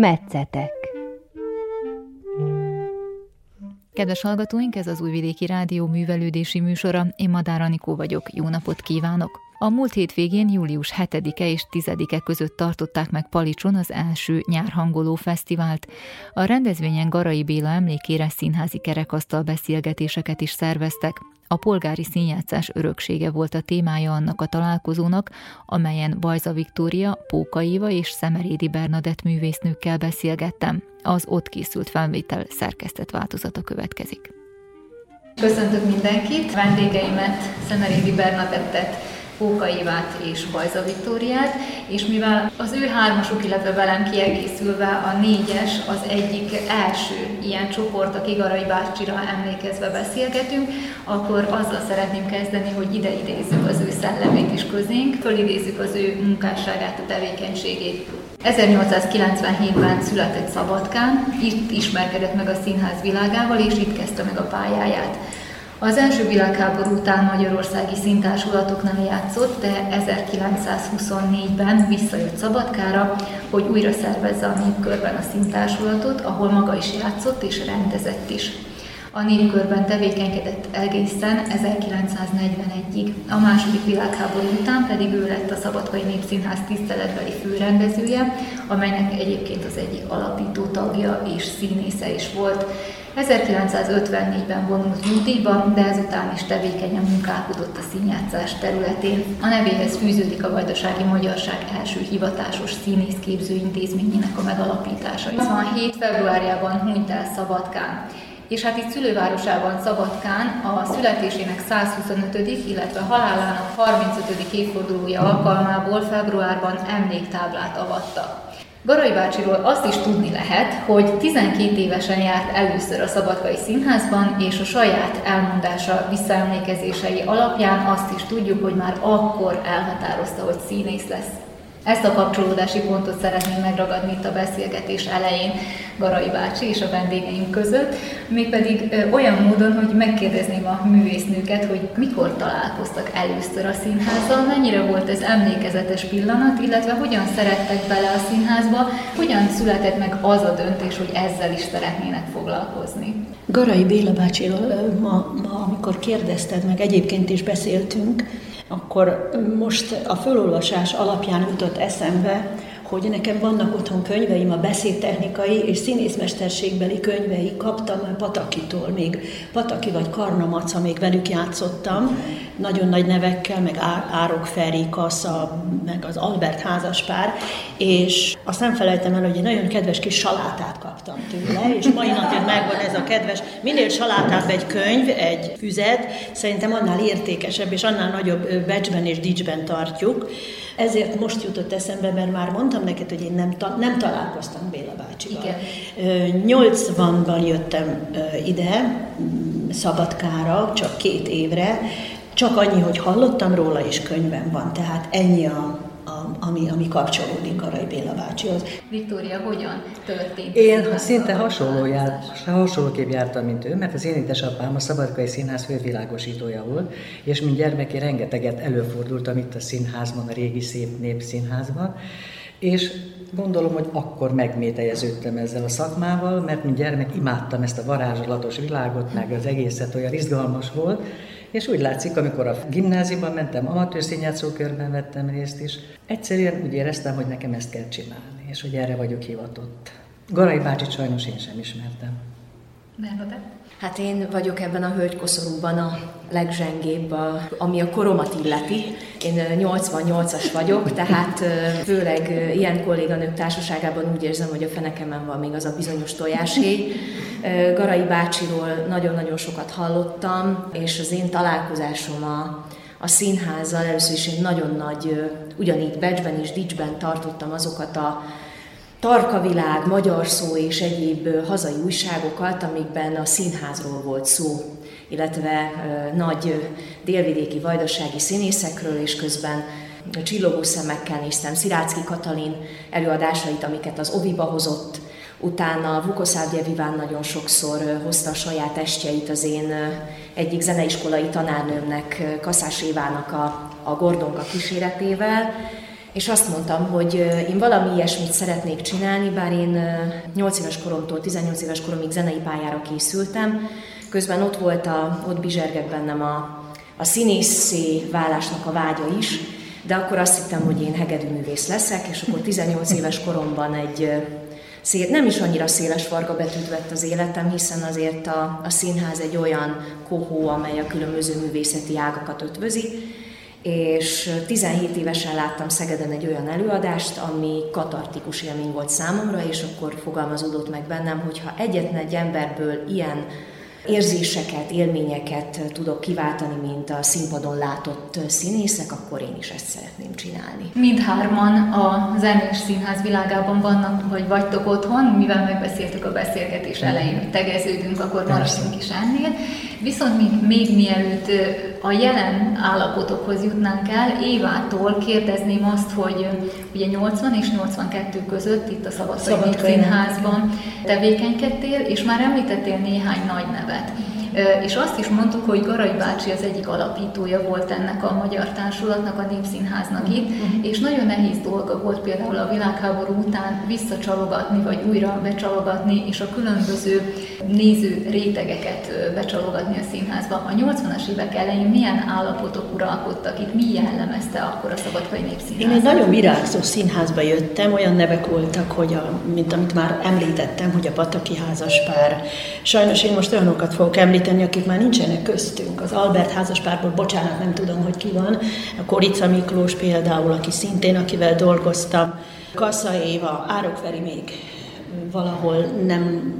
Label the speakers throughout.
Speaker 1: Metszetek
Speaker 2: Kedves hallgatóink, ez az Újvidéki Rádió művelődési műsora. Én Madár Anikó vagyok. Jó napot kívánok! A múlt hét végén július 7-e és 10-e között tartották meg Palicson az első nyárhangoló fesztivált. A rendezvényen Garai Béla emlékére színházi kerekasztal beszélgetéseket is szerveztek. A polgári színjátszás öröksége volt a témája annak a találkozónak, amelyen Bajza Viktória, Póka Éva és Szemerédi Bernadett művésznőkkel beszélgettem. Az ott készült felvétel szerkesztett változata következik.
Speaker 3: Köszöntök mindenkit, vendégeimet, Szemerédi Bernadettet, Póka Évát és Bajza Viktóriát, és mivel az ő hármasuk, illetve velem kiegészülve a négyes az egyik első ilyen csoport, aki Garai bácsira emlékezve beszélgetünk, akkor azzal szeretném kezdeni, hogy ide idézzük az ő szellemét is közénk, fölidézzük az ő munkásságát, a tevékenységét. 1897-ben született Szabadkán, itt ismerkedett meg a színház világával, és itt kezdte meg a pályáját. Az első világháború után magyarországi színtársulatoknál játszott, de 1924-ben visszajött Szabadkára, hogy újra szervezze a népkörben a színtársulatot, ahol maga is játszott és rendezett is. A népkörben tevékenykedett egészen 1941-ig. A második világháború után pedig ő lett a Szabadkai Népszínház tiszteletbeli főrendezője, amelynek egyébként az egyik alapító tagja és színésze is volt. 1954-ben vonult nyugdíjba, de ezután is tevékenyen munkálkodott a színjátszás területén. A nevéhez fűződik a Vajdasági Magyarság első hivatásos színészképző intézményének a megalapítása. 27 februárjában hunyt el Szabadkán és hát itt szülővárosában Szabadkán a születésének 125. illetve halálának 35. évfordulója alkalmából februárban emléktáblát avattak. Garai bácsiról azt is tudni lehet, hogy 12 évesen járt először a Szabadkai Színházban, és a saját elmondása, visszaemlékezései alapján azt is tudjuk, hogy már akkor elhatározta, hogy színész lesz. Ezt a kapcsolódási pontot szeretném megragadni itt a beszélgetés elején Garai bácsi és a vendégeink között, mégpedig olyan módon, hogy megkérdezném a művésznőket, hogy mikor találkoztak először a színházzal, mennyire volt ez emlékezetes pillanat, illetve hogyan szerettek bele a színházba, hogyan született meg az a döntés, hogy ezzel is szeretnének foglalkozni.
Speaker 4: Garai Béla bácsiról ma, ma, amikor kérdezted meg, egyébként is beszéltünk, akkor most a fölolvasás alapján jutott eszembe, hogy nekem vannak otthon könyveim, a beszédtechnikai és színészmesterségbeli könyvei. Kaptam Patakitól, még. Pataki vagy Karnamaca, még velük játszottam, nagyon nagy nevekkel, meg Árok Feri, Kassa, meg az Albert házaspár, és azt nem felejtem el, hogy egy nagyon kedves kis salátát kaptam tőle, és mai napig megvan ez a kedves, minél salátább egy könyv, egy füzet, szerintem annál értékesebb, és annál nagyobb becsben és dicsben tartjuk. Ezért most jutott eszembe, mert már mondtam neked, hogy én nem, ta- nem találkoztam Béla bácsival. Igen. 80-ban jöttem ide, Szabadkára, csak két évre, csak annyi, hogy hallottam róla, és könyvem van, tehát ennyi a, a, ami, ami kapcsolódik Garai Béla bácsihoz.
Speaker 3: Viktória, hogyan történt?
Speaker 5: Én szinte hasonló jár, hasonlóképp jártam, mint ő, mert az én édesapám a Szabadkai Színház fővilágosítója volt, és mint gyermeki rengeteget előfordultam itt a színházban, a régi szép népszínházban, és gondolom, hogy akkor megmétejeződtem ezzel a szakmával, mert mint gyermek imádtam ezt a varázslatos világot, meg az egészet olyan izgalmas volt, és úgy látszik, amikor a gimnáziumban mentem, amatőr színjátszókörben vettem részt is, egyszerűen úgy éreztem, hogy nekem ezt kell csinálni, és hogy erre vagyok hivatott. Garai bácsi sajnos én sem ismertem.
Speaker 3: Bernadett?
Speaker 6: Hát én vagyok ebben a hölgykoszorúban a legzsengébb, a, ami a koromat illeti. Én 88-as vagyok, tehát főleg ilyen kolléganők társaságában úgy érzem, hogy a fenekemen van még az a bizonyos tojáshéj. Garai bácsiról nagyon-nagyon sokat hallottam, és az én találkozásom a, a színházzal először is egy nagyon nagy, ugyanígy Becsben és Dicsben tartottam azokat a Tarkavilág, Magyar Szó és egyéb hazai újságokat, amikben a színházról volt szó, illetve nagy délvidéki vajdasági színészekről, és közben csillogó szemekkel néztem Szirácki Katalin előadásait, amiket az Oviba hozott, Utána Vukoszávgye Viván nagyon sokszor hozta a saját estjeit az én egyik zeneiskolai tanárnőmnek, Kaszás Évának a, a Gordonka kíséretével, és azt mondtam, hogy én valami ilyesmit szeretnék csinálni, bár én 8 éves koromtól 18 éves koromig zenei pályára készültem, közben ott volt, a, ott bizsergett bennem a, a színészé válásnak a vágya is, de akkor azt hittem, hogy én hegedűművész leszek, és akkor 18 éves koromban egy szél, nem is annyira széles varga betűt vett az életem, hiszen azért a, a színház egy olyan kohó, amely a különböző művészeti ágakat ötvözi, és 17 évesen láttam Szegeden egy olyan előadást, ami katartikus élmény volt számomra, és akkor fogalmazódott meg bennem, hogy ha egyetlen egy emberből ilyen érzéseket, élményeket tudok kiváltani, mint a színpadon látott színészek, akkor én is ezt szeretném csinálni.
Speaker 3: Mindhárman a zenés színház világában vannak, vagy vagytok otthon, mivel megbeszéltük a beszélgetés elején, hogy tegeződünk, akkor maradjunk is ennél. Viszont még, még mielőtt a jelen állapotokhoz jutnánk el, Évától kérdezném azt, hogy ugye 80 és 82 között itt a Szabadkai Színházban tevékenykedtél, és már említettél néhány nagy nevet. És azt is mondtuk, hogy Garai bácsi az egyik alapítója volt ennek a magyar társulatnak, a Népszínháznak itt, uh-huh. és nagyon nehéz dolga volt például a világháború után visszacsalogatni, vagy újra becsalogatni, és a különböző néző rétegeket becsalogatni a színházba. A 80-as évek elején milyen állapotok uralkodtak itt, mi jellemezte akkor a Szabadkai Népszínház?
Speaker 4: Én egy nagyon virágzó színházba jöttem, olyan nevek voltak, hogy a, mint amit már említettem, hogy a Pataki házaspár. Sajnos én most olyanokat fogok említeni, említeni, akik már nincsenek köztünk. Az Albert házaspárból, bocsánat, nem tudom, hogy ki van. A Korica Miklós például, aki szintén, akivel dolgoztam. Kassa Éva, Árokveri még valahol nem,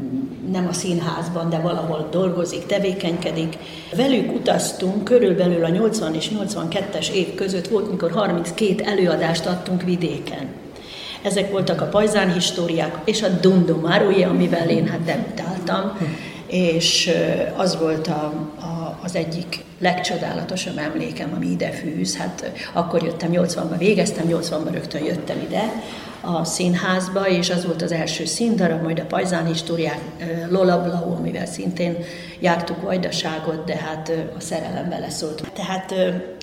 Speaker 4: nem a színházban, de valahol dolgozik, tevékenykedik. Velük utaztunk, körülbelül a 80 és 82-es év között volt, mikor 32 előadást adtunk vidéken. Ezek voltak a pajzán históriák és a Dundomárója, amivel én hát debütáltam és az volt a, a, az egyik legcsodálatosabb emlékem, ami ide fűz. Hát akkor jöttem 80-ban, végeztem, 80-ban rögtön jöttem ide a színházba, és az volt az első színdarab, majd a Pajzán históriák, Lola Blau, amivel szintén jártuk vajdaságot, de hát a szerelem beleszólt. Tehát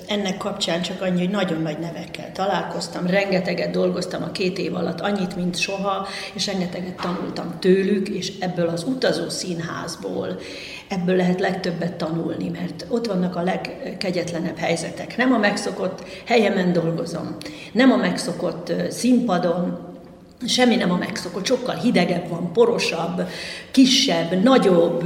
Speaker 4: ennek kapcsán csak annyi, hogy nagyon nagy nevekkel találkoztam, rengeteget dolgoztam a két év alatt, annyit, mint soha, és rengeteget tanultam tőlük, és ebből az utazó színházból, ebből lehet legtöbbet tanulni, mert ott vannak a legkegyetlenebb helyzetek. Nem a megszokott helyemen dolgozom, nem a megszokott színpadon, Semmi nem a megszokott, sokkal hidegebb van, porosabb, kisebb, nagyobb,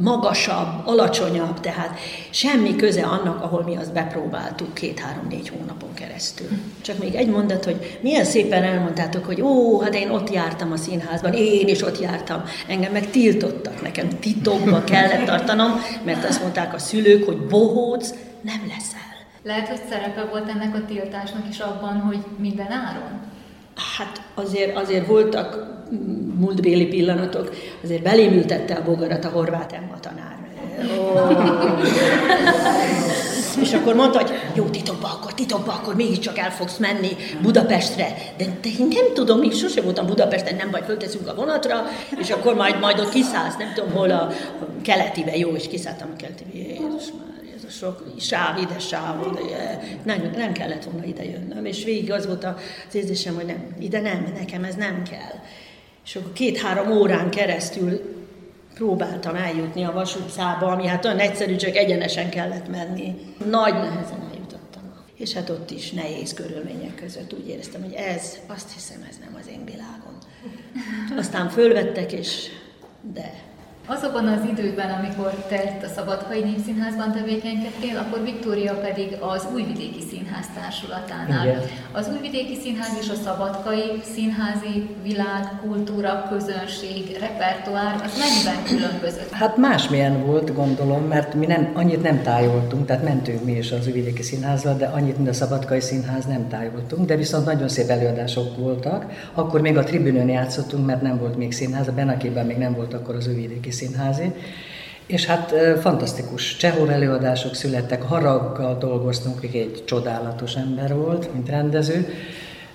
Speaker 4: magasabb, alacsonyabb, tehát semmi köze annak, ahol mi azt bepróbáltuk két-három-négy hónapon keresztül. Csak még egy mondat, hogy milyen szépen elmondtátok, hogy ó, hát én ott jártam a színházban, én is ott jártam, engem meg tiltottak, nekem titokba kellett tartanom, mert azt mondták a szülők, hogy bohóc nem leszel.
Speaker 3: Lehet, hogy szerepe volt ennek a tiltásnak is abban, hogy minden áron?
Speaker 4: Hát azért, azért voltak múltbéli pillanatok, azért belém ültette a bogarat a horvát Emma tanár. Oh. És akkor mondta, hogy jó, titokba akkor, titokba akkor mégiscsak el fogsz menni Budapestre. De, de én nem tudom, még sosem voltam Budapesten, nem vagy, fölteszünk a vonatra, és akkor majd, majd ott kiszállsz, nem tudom hol a, a keletibe, jó, és kiszálltam a keletibe, Jézus már sok sáv, ide sáv, ide, nem, nem kellett volna ide jönnöm, és végig az volt az érzésem, hogy nem, ide nem, nekem ez nem kell. És akkor két-három órán keresztül próbáltam eljutni a Vas utcába, ami hát olyan egyszerű, csak egyenesen kellett menni. Nagy nehezen eljutottam. És hát ott is nehéz körülmények között úgy éreztem, hogy ez, azt hiszem, ez nem az én világom. Aztán fölvettek, és de
Speaker 3: Azokban az időkben, amikor te itt a Szabadkai Népszínházban tevékenykedtél, akkor Viktória pedig az Újvidéki Színház társulatánál. Igen. Az Újvidéki Színház és a Szabadkai Színházi világ, kultúra, közönség, repertoár, az mennyiben különbözött?
Speaker 5: Hát másmilyen volt, gondolom, mert mi nem, annyit nem tájoltunk, tehát mentünk mi is az Újvidéki Színházba, de annyit, mint a Szabadkai Színház nem tájoltunk, de viszont nagyon szép előadások voltak. Akkor még a tribünön játszottunk, mert nem volt még színház, a Benakében még nem volt akkor az Újvidéki színházi. És hát fantasztikus Csehor előadások születtek, Haraggal dolgoztunk, aki egy csodálatos ember volt, mint rendező,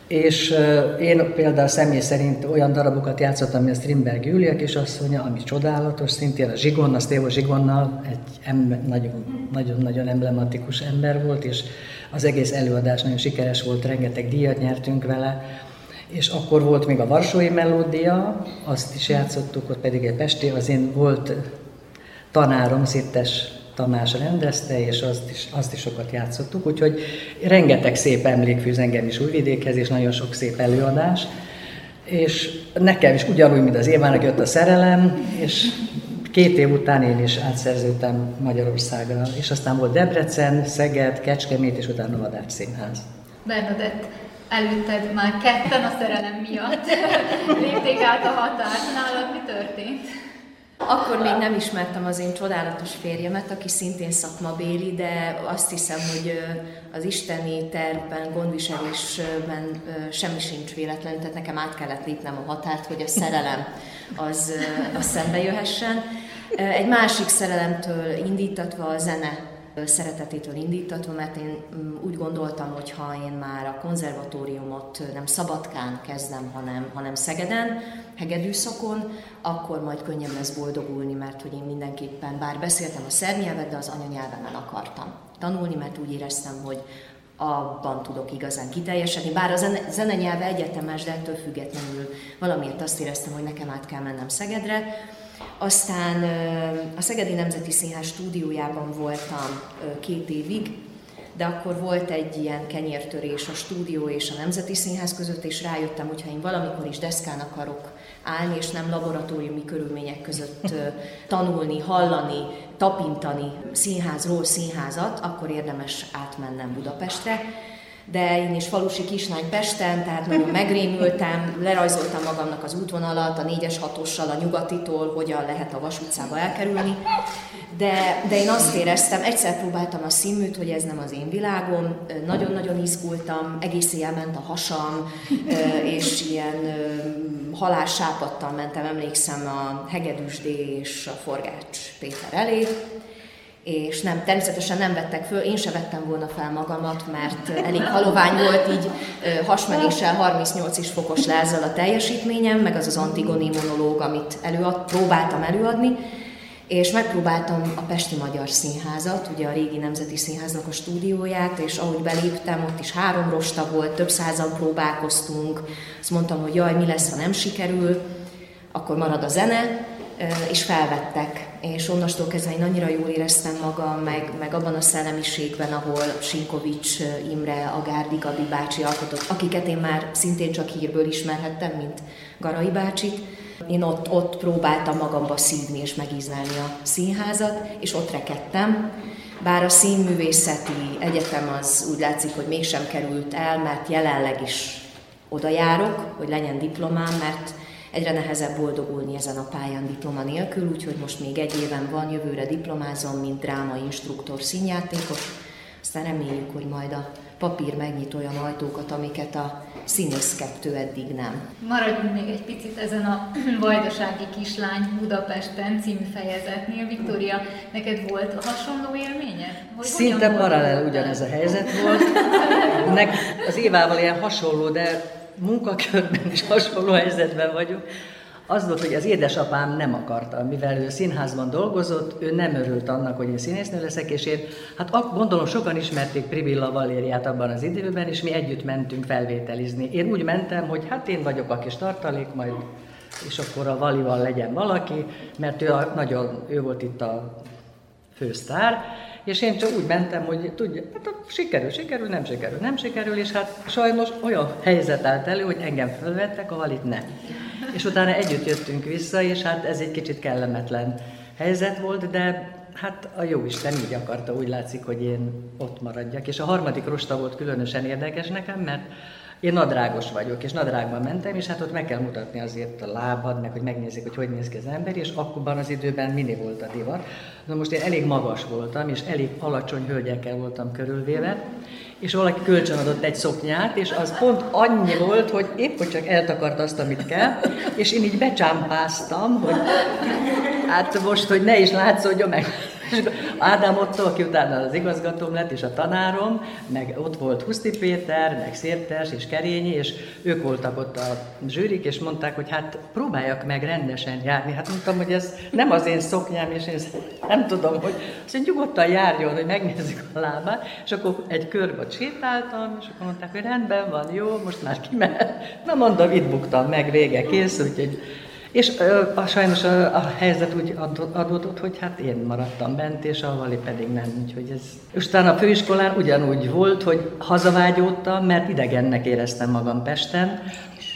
Speaker 5: és én például személy szerint olyan darabokat játszottam, mint a Strindberg Júlia kisasszonya, ami csodálatos, szintén a Zsigon, a Sztévo Zsigonnal egy nagyon-nagyon emblematikus ember volt, és az egész előadás nagyon sikeres volt, rengeteg díjat nyertünk vele, és akkor volt még a Varsói Melódia, azt is játszottuk, ott pedig egy Pesti, az én volt tanárom, Szittes Tamás rendezte, és azt is, azt is sokat játszottuk, úgyhogy rengeteg szép emlék fűz engem is Újvidékhez, és nagyon sok szép előadás. És nekem is ugyanúgy, mint az Évának jött a szerelem, és két év után én is átszerződtem Magyarországra, és aztán volt Debrecen, Szeged, Kecskemét, és utána Vadás Színház.
Speaker 3: Bernadett, előtted már ketten a szerelem miatt lépték át a határt. Nálad mi történt?
Speaker 6: Akkor még nem ismertem az én csodálatos férjemet, aki szintén szakmabéli, de azt hiszem, hogy az isteni tervben, gondviselésben semmi sincs véletlen, tehát nekem át kellett lépnem a határt, hogy a szerelem az, az szembe jöhessen. Egy másik szerelemtől indítatva a zene szeretetétől indítatva, mert én mm, úgy gondoltam, hogy ha én már a konzervatóriumot nem Szabadkán kezdem, hanem, hanem Szegeden, hegedűszakon, akkor majd könnyebb lesz boldogulni, mert hogy én mindenképpen, bár beszéltem a szernyelvet, de az anyanyelvemen akartam tanulni, mert úgy éreztem, hogy abban tudok igazán kiteljesedni. Bár a zene, zenenyelve egyetemes, de ettől függetlenül valamiért azt éreztem, hogy nekem át kell mennem Szegedre. Aztán a Szegedi Nemzeti Színház stúdiójában voltam két évig, de akkor volt egy ilyen kenyértörés a stúdió és a Nemzeti Színház között, és rájöttem, hogy ha én valamikor is deszkán akarok állni, és nem laboratóriumi körülmények között tanulni, hallani, tapintani színházról színházat, akkor érdemes átmennem Budapestre de én is falusi kislány Pesten, tehát nagyon megrémültem, lerajzoltam magamnak az útvonalat, a 4-es 6 a nyugatitól, hogyan lehet a Vas utcába elkerülni. De, de én azt éreztem, egyszer próbáltam a színműt, hogy ez nem az én világom, nagyon-nagyon izgultam, egész éjjel ment a hasam, és ilyen halálsápattal mentem, emlékszem a Hegedűsdé és a Forgács Péter elé, és nem, természetesen nem vettek föl, én se vettem volna fel magamat, mert elég halovány volt, így hasmenéssel 38 is fokos lázzal a teljesítményem, meg az az antigoni monológ, amit előad, próbáltam előadni, és megpróbáltam a Pesti Magyar Színházat, ugye a régi Nemzeti Színháznak a stúdióját, és ahogy beléptem, ott is három rosta volt, több százan próbálkoztunk, azt mondtam, hogy jaj, mi lesz, ha nem sikerül, akkor marad a zene, és felvettek, és onnastól kezdve én annyira jól éreztem magam, meg, meg abban a szellemiségben, ahol Sinkovics Imre, Agárdi Gabi bácsi alkotott, akiket én már szintén csak hírből ismerhettem, mint Garai bácsit. Én ott, ott próbáltam magamba szívni és megíználni a színházat, és ott rekedtem. Bár a színművészeti egyetem az úgy látszik, hogy mégsem került el, mert jelenleg is oda járok, hogy legyen diplomám, mert egyre nehezebb boldogulni ezen a pályán diploma nélkül, úgyhogy most még egy éven van, jövőre diplomázom, mint dráma instruktor színjátékos, aztán reméljük, hogy majd a papír megnyit olyan ajtókat, amiket a színész kettő eddig nem.
Speaker 3: Maradjunk még egy picit ezen a Vajdasági kislány Budapesten című fejezetnél. Viktória, neked volt hasonló élménye?
Speaker 5: Hogy Szinte paralel ugyanez a helyzet volt. Nek az Évával ilyen hasonló, de munkakörben is hasonló helyzetben vagyok. Az volt, hogy az édesapám nem akarta, mivel ő színházban dolgozott, ő nem örült annak, hogy én színésznő leszek, és én, hát gondolom sokan ismerték Pribilla Valériát abban az időben, és mi együtt mentünk felvételizni. Én úgy mentem, hogy hát én vagyok a kis tartalék, majd és akkor a Valival legyen valaki, mert ő a, nagyon, ő volt itt a fősztár, és én csak úgy mentem, hogy tudja, hát sikerül, sikerül, nem sikerül, nem sikerül, és hát sajnos olyan helyzet állt elő, hogy engem fölvettek, a valit nem. És utána együtt jöttünk vissza, és hát ez egy kicsit kellemetlen helyzet volt, de hát a jó Isten így akarta, úgy látszik, hogy én ott maradjak. És a harmadik rosta volt különösen érdekes nekem, mert én nadrágos vagyok, és nadrágban mentem, és hát ott meg kell mutatni azért a lábad, meg hogy megnézzék, hogy hogy néz ki az ember, és akkorban az időben mini volt a divat. Na most én elég magas voltam, és elég alacsony hölgyekkel voltam körülvéve, és valaki kölcsön adott egy szoknyát, és az pont annyi volt, hogy épp hogy csak eltakart azt, amit kell, és én így becsámpáztam, hogy hát most, hogy ne is látszódjon meg, És Ádám Otto, aki utána az igazgatóm lett, és a tanárom, meg ott volt Huszti Péter, meg Szértes és Kerényi, és ők voltak ott a zsűrik, és mondták, hogy hát próbáljak meg rendesen járni. Hát mondtam, hogy ez nem az én szoknyám, és én nem tudom, hogy azt nyugodtan járjon, hogy megnézzük a lábát, és akkor egy körbe sétáltam, és akkor mondták, hogy rendben van, jó, most már kimehet. Na mondom, itt buktam meg, vége kész, úgyhogy és a, a, sajnos a, a helyzet úgy adódott, hogy hát én maradtam bent, és a Vali pedig nem. Úgyhogy ez... És utána a főiskolán ugyanúgy volt, hogy hazavágyódtam, mert idegennek éreztem magam Pesten,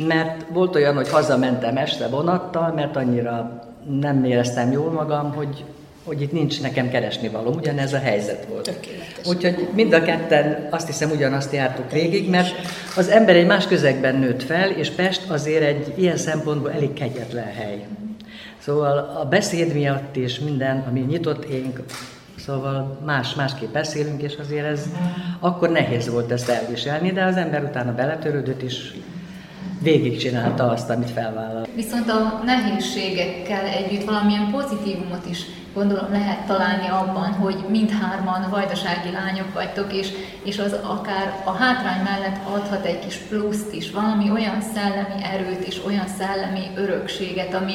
Speaker 5: mert volt olyan, hogy hazamentem este vonattal, mert annyira nem éreztem jól magam, hogy hogy itt nincs nekem keresni való. Ugyanez a helyzet volt.
Speaker 4: Tökéletes.
Speaker 5: Úgyhogy mind a ketten azt hiszem ugyanazt jártuk végig, mert az ember egy más közegben nőtt fel, és Pest azért egy ilyen szempontból elég kegyetlen hely. Szóval a beszéd miatt és minden, ami nyitott énk, Szóval más, másképp beszélünk, és azért ez akkor nehéz volt ezt elviselni, de az ember utána beletörődött, és végigcsinálta azt, amit felvállal.
Speaker 3: Viszont a nehézségekkel együtt valamilyen pozitívumot is gondolom lehet találni abban, hogy mindhárman vajdasági lányok vagytok, és, és az akár a hátrány mellett adhat egy kis pluszt is, valami olyan szellemi erőt és olyan szellemi örökséget, ami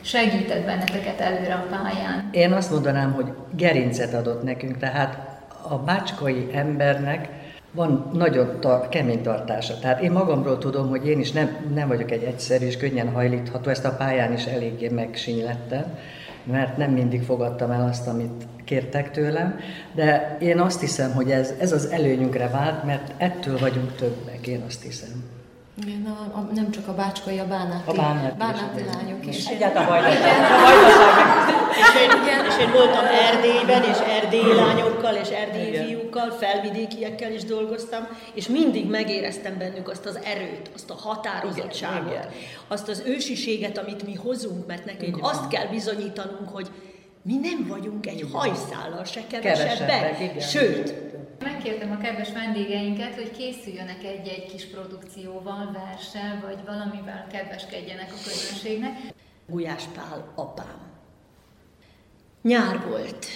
Speaker 3: segített benneteket előre a pályán.
Speaker 5: Én azt mondanám, hogy gerincet adott nekünk, tehát a bácskai embernek van nagyon tar- kemény tartása. Tehát én magamról tudom, hogy én is nem, nem vagyok egy egyszerű és könnyen hajlítható, ezt a pályán is eléggé megsínylettem, mert nem mindig fogadtam el azt, amit kértek tőlem, de én azt hiszem, hogy ez, ez az előnyünkre vált, mert ettől vagyunk többek, én azt hiszem.
Speaker 6: Igen, a, a, nem csak a bácskai, a bánáti,
Speaker 5: A bánáti
Speaker 6: bánáti
Speaker 5: is,
Speaker 6: lányok is.
Speaker 5: Egyáltalán a
Speaker 4: És én, és én voltam Erdélyben, és erdélyi lányokkal, és erdélyi
Speaker 5: Igen.
Speaker 4: Fiúkkal, felvidékiekkel is dolgoztam, és mindig megéreztem bennük azt az erőt, azt a határozottságot,
Speaker 5: Igen, igen.
Speaker 4: azt az ősiséget, amit mi hozunk, mert nekünk azt kell bizonyítanunk, hogy mi nem vagyunk egy hajszállal se
Speaker 5: Kevesebbek,
Speaker 4: sőt,
Speaker 3: Megkértem a kedves vendégeinket, hogy készüljönek egy-egy kis produkcióval, verssel, vagy valamivel kedveskedjenek a közönségnek.
Speaker 4: Gulyás Pál apám. Nyár volt.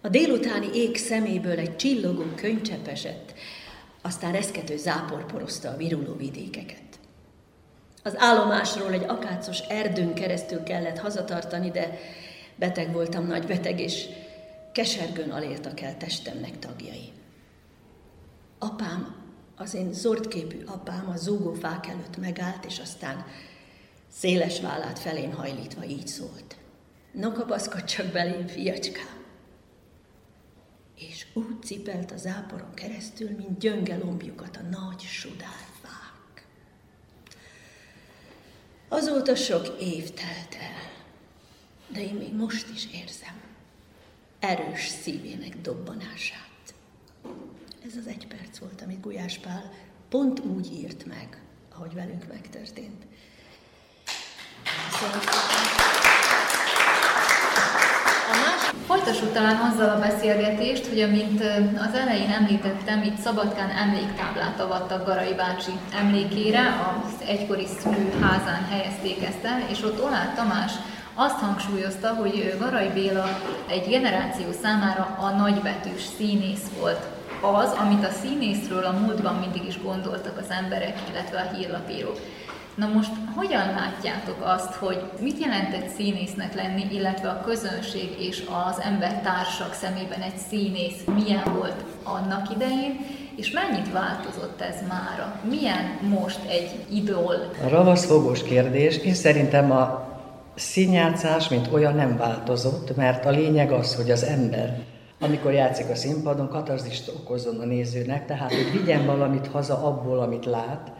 Speaker 4: A délutáni ég szeméből egy csillogó könycsepp esett, aztán reszkető zápor porozta a viruló vidékeket. Az állomásról egy akácos erdőn keresztül kellett hazatartani, de beteg voltam, nagy beteg, és kesergőn aléltak el testemnek tagjai. Apám, az én zordképű apám a zúgó fák előtt megállt, és aztán széles vállát felén hajlítva így szólt. No kapaszkodj csak belém, fiacskám! És úgy cipelt a záporon keresztül, mint gyönge lombjukat a nagy sudárfák. Azóta sok év telt el, de én még most is érzem erős szívének dobbanását. Ez az egy perc volt, amit Gulyás Pál pont úgy írt meg, ahogy velünk megtörtént. Köszönöm
Speaker 3: Folytassuk talán azzal a beszélgetést, hogy amint az elején említettem, itt Szabadkán emléktáblát avattak Garai bácsi emlékére, az egykori szülőházán helyezték ezt el, és ott Olár Tamás azt hangsúlyozta, hogy Garai Béla egy generáció számára a nagybetűs színész volt. Az, amit a színészről a múltban mindig is gondoltak az emberek, illetve a hírlapírók. Na most hogyan látjátok azt, hogy mit jelent egy színésznek lenni, illetve a közönség és az embertársak szemében egy színész milyen volt annak idején, és mennyit változott ez mára? Milyen most egy idol?
Speaker 5: Ravasz fogós kérdés, én szerintem a színjátszás, mint olyan nem változott, mert a lényeg az, hogy az ember, amikor játszik a színpadon, katarzist okozzon a nézőnek, tehát hogy vigyen valamit haza abból, amit lát,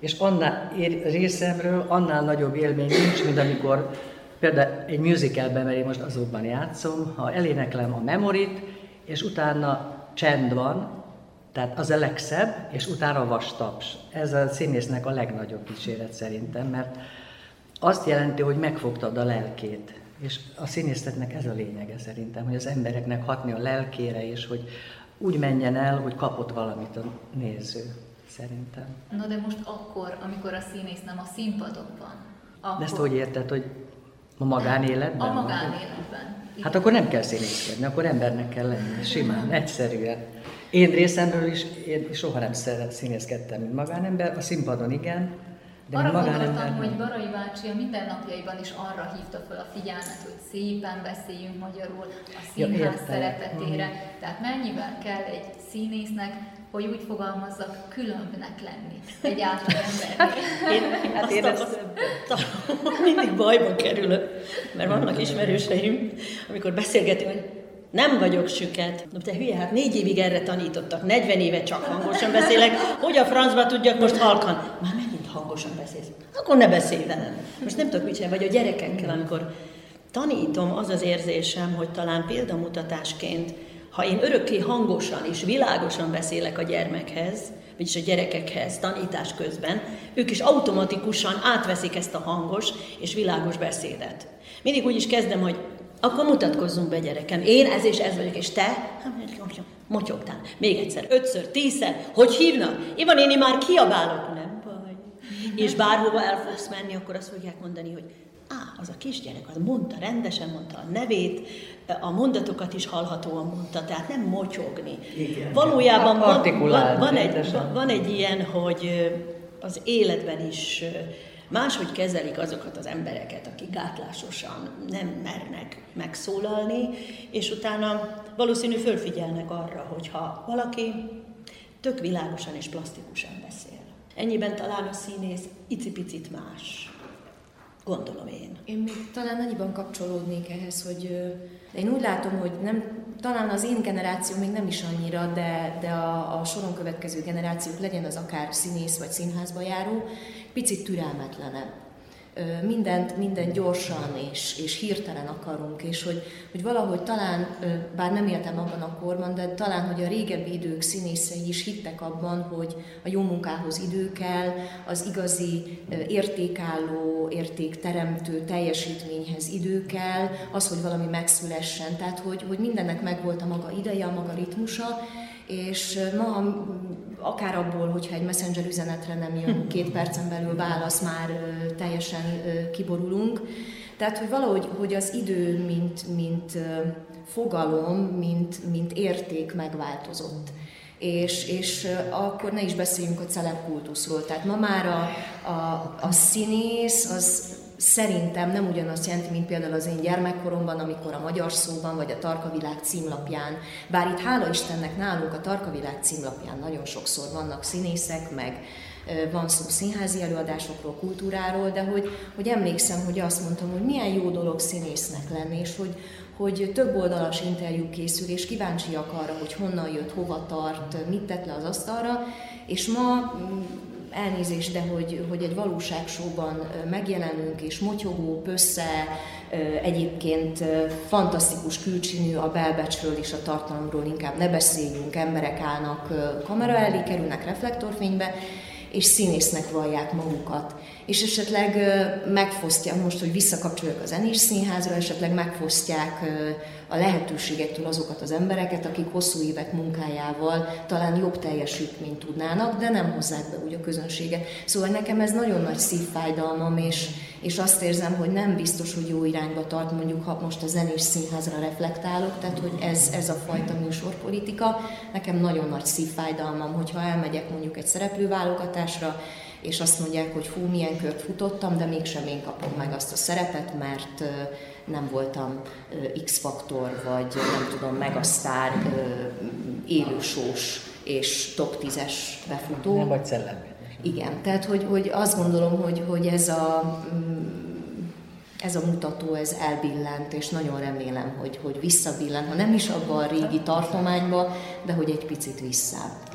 Speaker 5: és annál részemről annál nagyobb élmény nincs, mint amikor például egy musicalben, mert én most azokban játszom, ha eléneklem a memorit, és utána csend van, tehát az a legszebb, és utána vastaps. Ez a színésznek a legnagyobb dicséret szerintem, mert azt jelenti, hogy megfogtad a lelkét. És a színészetnek ez a lényege szerintem, hogy az embereknek hatni a lelkére, és hogy úgy menjen el, hogy kapott valamit a néző, szerintem.
Speaker 3: Na de most akkor, amikor a színész nem a színpadon van, akkor...
Speaker 5: De ezt hogy érted, hogy A magánéletben?
Speaker 3: A magánéletben.
Speaker 5: Hát akkor nem kell színészkedni, akkor embernek kell lenni, simán, egyszerűen. Én részemről is, én soha nem színészkedtem, mint magánember, a színpadon igen,
Speaker 3: de arra gondoltam, hogy Barai bácsi a mindennapjaiban is arra hívta fel a figyelmet, hogy szépen beszéljünk magyarul a színház ja, szeretetére. Uh-huh. Tehát mennyivel kell egy színésznek, hogy úgy fogalmazzak, különbnek lenni egy átlag embernek.
Speaker 4: én, hát én ezt mindig bajba kerülök, mert vannak ismerőseim, amikor beszélgetünk, hogy nem vagyok süket. No, te hülye, hát négy évig erre tanítottak, 40 éve csak hangosan beszélek, hogy a francba tudjak most halkan. Már megint hangosan beszélsz. Akkor ne beszélj velem. Most nem tudok mit csinálni, vagy a gyerekekkel, amikor tanítom, az az érzésem, hogy talán példamutatásként, ha én örökké hangosan és világosan beszélek a gyermekhez, vagyis a gyerekekhez tanítás közben, ők is automatikusan átveszik ezt a hangos és világos beszédet. Mindig úgy is kezdem, hogy akkor mutatkozzunk be, gyerekem. Én ez és ez vagyok, és te? Hát, motyogtál. Még egyszer, ötször, tízszer. Hogy hívnak? Ivan, én már kiabálok. Nem baj. És bárhova el fogsz menni, akkor azt fogják mondani, hogy á, az a kisgyerek, az mondta, rendesen mondta a nevét, a mondatokat is hallhatóan mondta, tehát nem motyogni. Igen. Valójában van, van, van, egy, van egy ilyen, hogy az életben is máshogy kezelik azokat az embereket, akik gátlásosan nem mernek megszólalni, és utána valószínű fölfigyelnek arra, hogyha valaki tök világosan és plastikusan beszél. Ennyiben talán a színész icipicit más. Gondolom én.
Speaker 6: Én még talán annyiban kapcsolódnék ehhez, hogy de én úgy látom, hogy nem, talán az én generáció még nem is annyira, de, de a, a soron következő generációk, legyen az akár színész vagy színházba járó, picit türelmetlenebb mindent, mindent gyorsan és, és hirtelen akarunk, és hogy, hogy valahogy talán, bár nem éltem abban a korban, de talán, hogy a régebbi idők színészei is hittek abban, hogy a jó munkához idő kell, az igazi értékálló, értékteremtő teljesítményhez idő kell, az, hogy valami megszülessen, tehát hogy, hogy mindennek megvolt a maga ideje, a maga ritmusa, és ma akár abból, hogyha egy messenger üzenetre nem jön két percen belül válasz, már teljesen kiborulunk. Tehát, hogy valahogy hogy az idő, mint, mint fogalom, mint, mint érték megváltozott. És, és akkor ne is beszéljünk a celebkultuszról. Tehát ma már a, a, a színész az szerintem nem ugyanazt jelenti, mint például az én gyermekkoromban, amikor a Magyar Szóban vagy a Tarkavilág címlapján, bár itt hála Istennek nálunk a Tarkavilág címlapján nagyon sokszor vannak színészek, meg van szó színházi előadásokról, kultúráról, de hogy, hogy emlékszem, hogy azt mondtam, hogy milyen jó dolog színésznek lenni, és hogy, hogy több oldalas interjú készül, és kíváncsiak arra, hogy honnan jött, hova tart, mit tett le az asztalra, és ma elnézést, de hogy, hogy egy valóságsóban megjelenünk, és motyogó, pössze, egyébként fantasztikus külcsínű a belbecsről és a tartalomról inkább ne beszéljünk, emberek állnak kamera elé, kerülnek reflektorfénybe, és színésznek vallják magukat. És esetleg megfosztják, most, hogy visszakapcsoljuk a zenés színházra, esetleg megfosztják a lehetőségektől azokat az embereket, akik hosszú évek munkájával talán jobb teljesítményt tudnának, de nem hozzák be úgy a közönséget. Szóval nekem ez nagyon nagy szívfájdalmam, és, és azt érzem, hogy nem biztos, hogy jó irányba tart, mondjuk ha most a zenés színházra reflektálok, tehát hogy ez, ez a fajta műsorpolitika. Nekem nagyon nagy szívfájdalmam, hogyha elmegyek mondjuk egy szereplőválogatásra, és azt mondják, hogy hú, milyen kört futottam, de mégsem én kapom meg azt a szerepet, mert nem voltam X-faktor, vagy nem tudom, megasztár, élősós és top 10-es befutó.
Speaker 5: Nem vagy szellem.
Speaker 6: Igen, tehát hogy, hogy azt gondolom, hogy, hogy ez a mm, ez a mutató, ez elbillent, és nagyon remélem, hogy, hogy visszabillen, ha nem is abban a régi tartományba, de hogy egy picit visszább.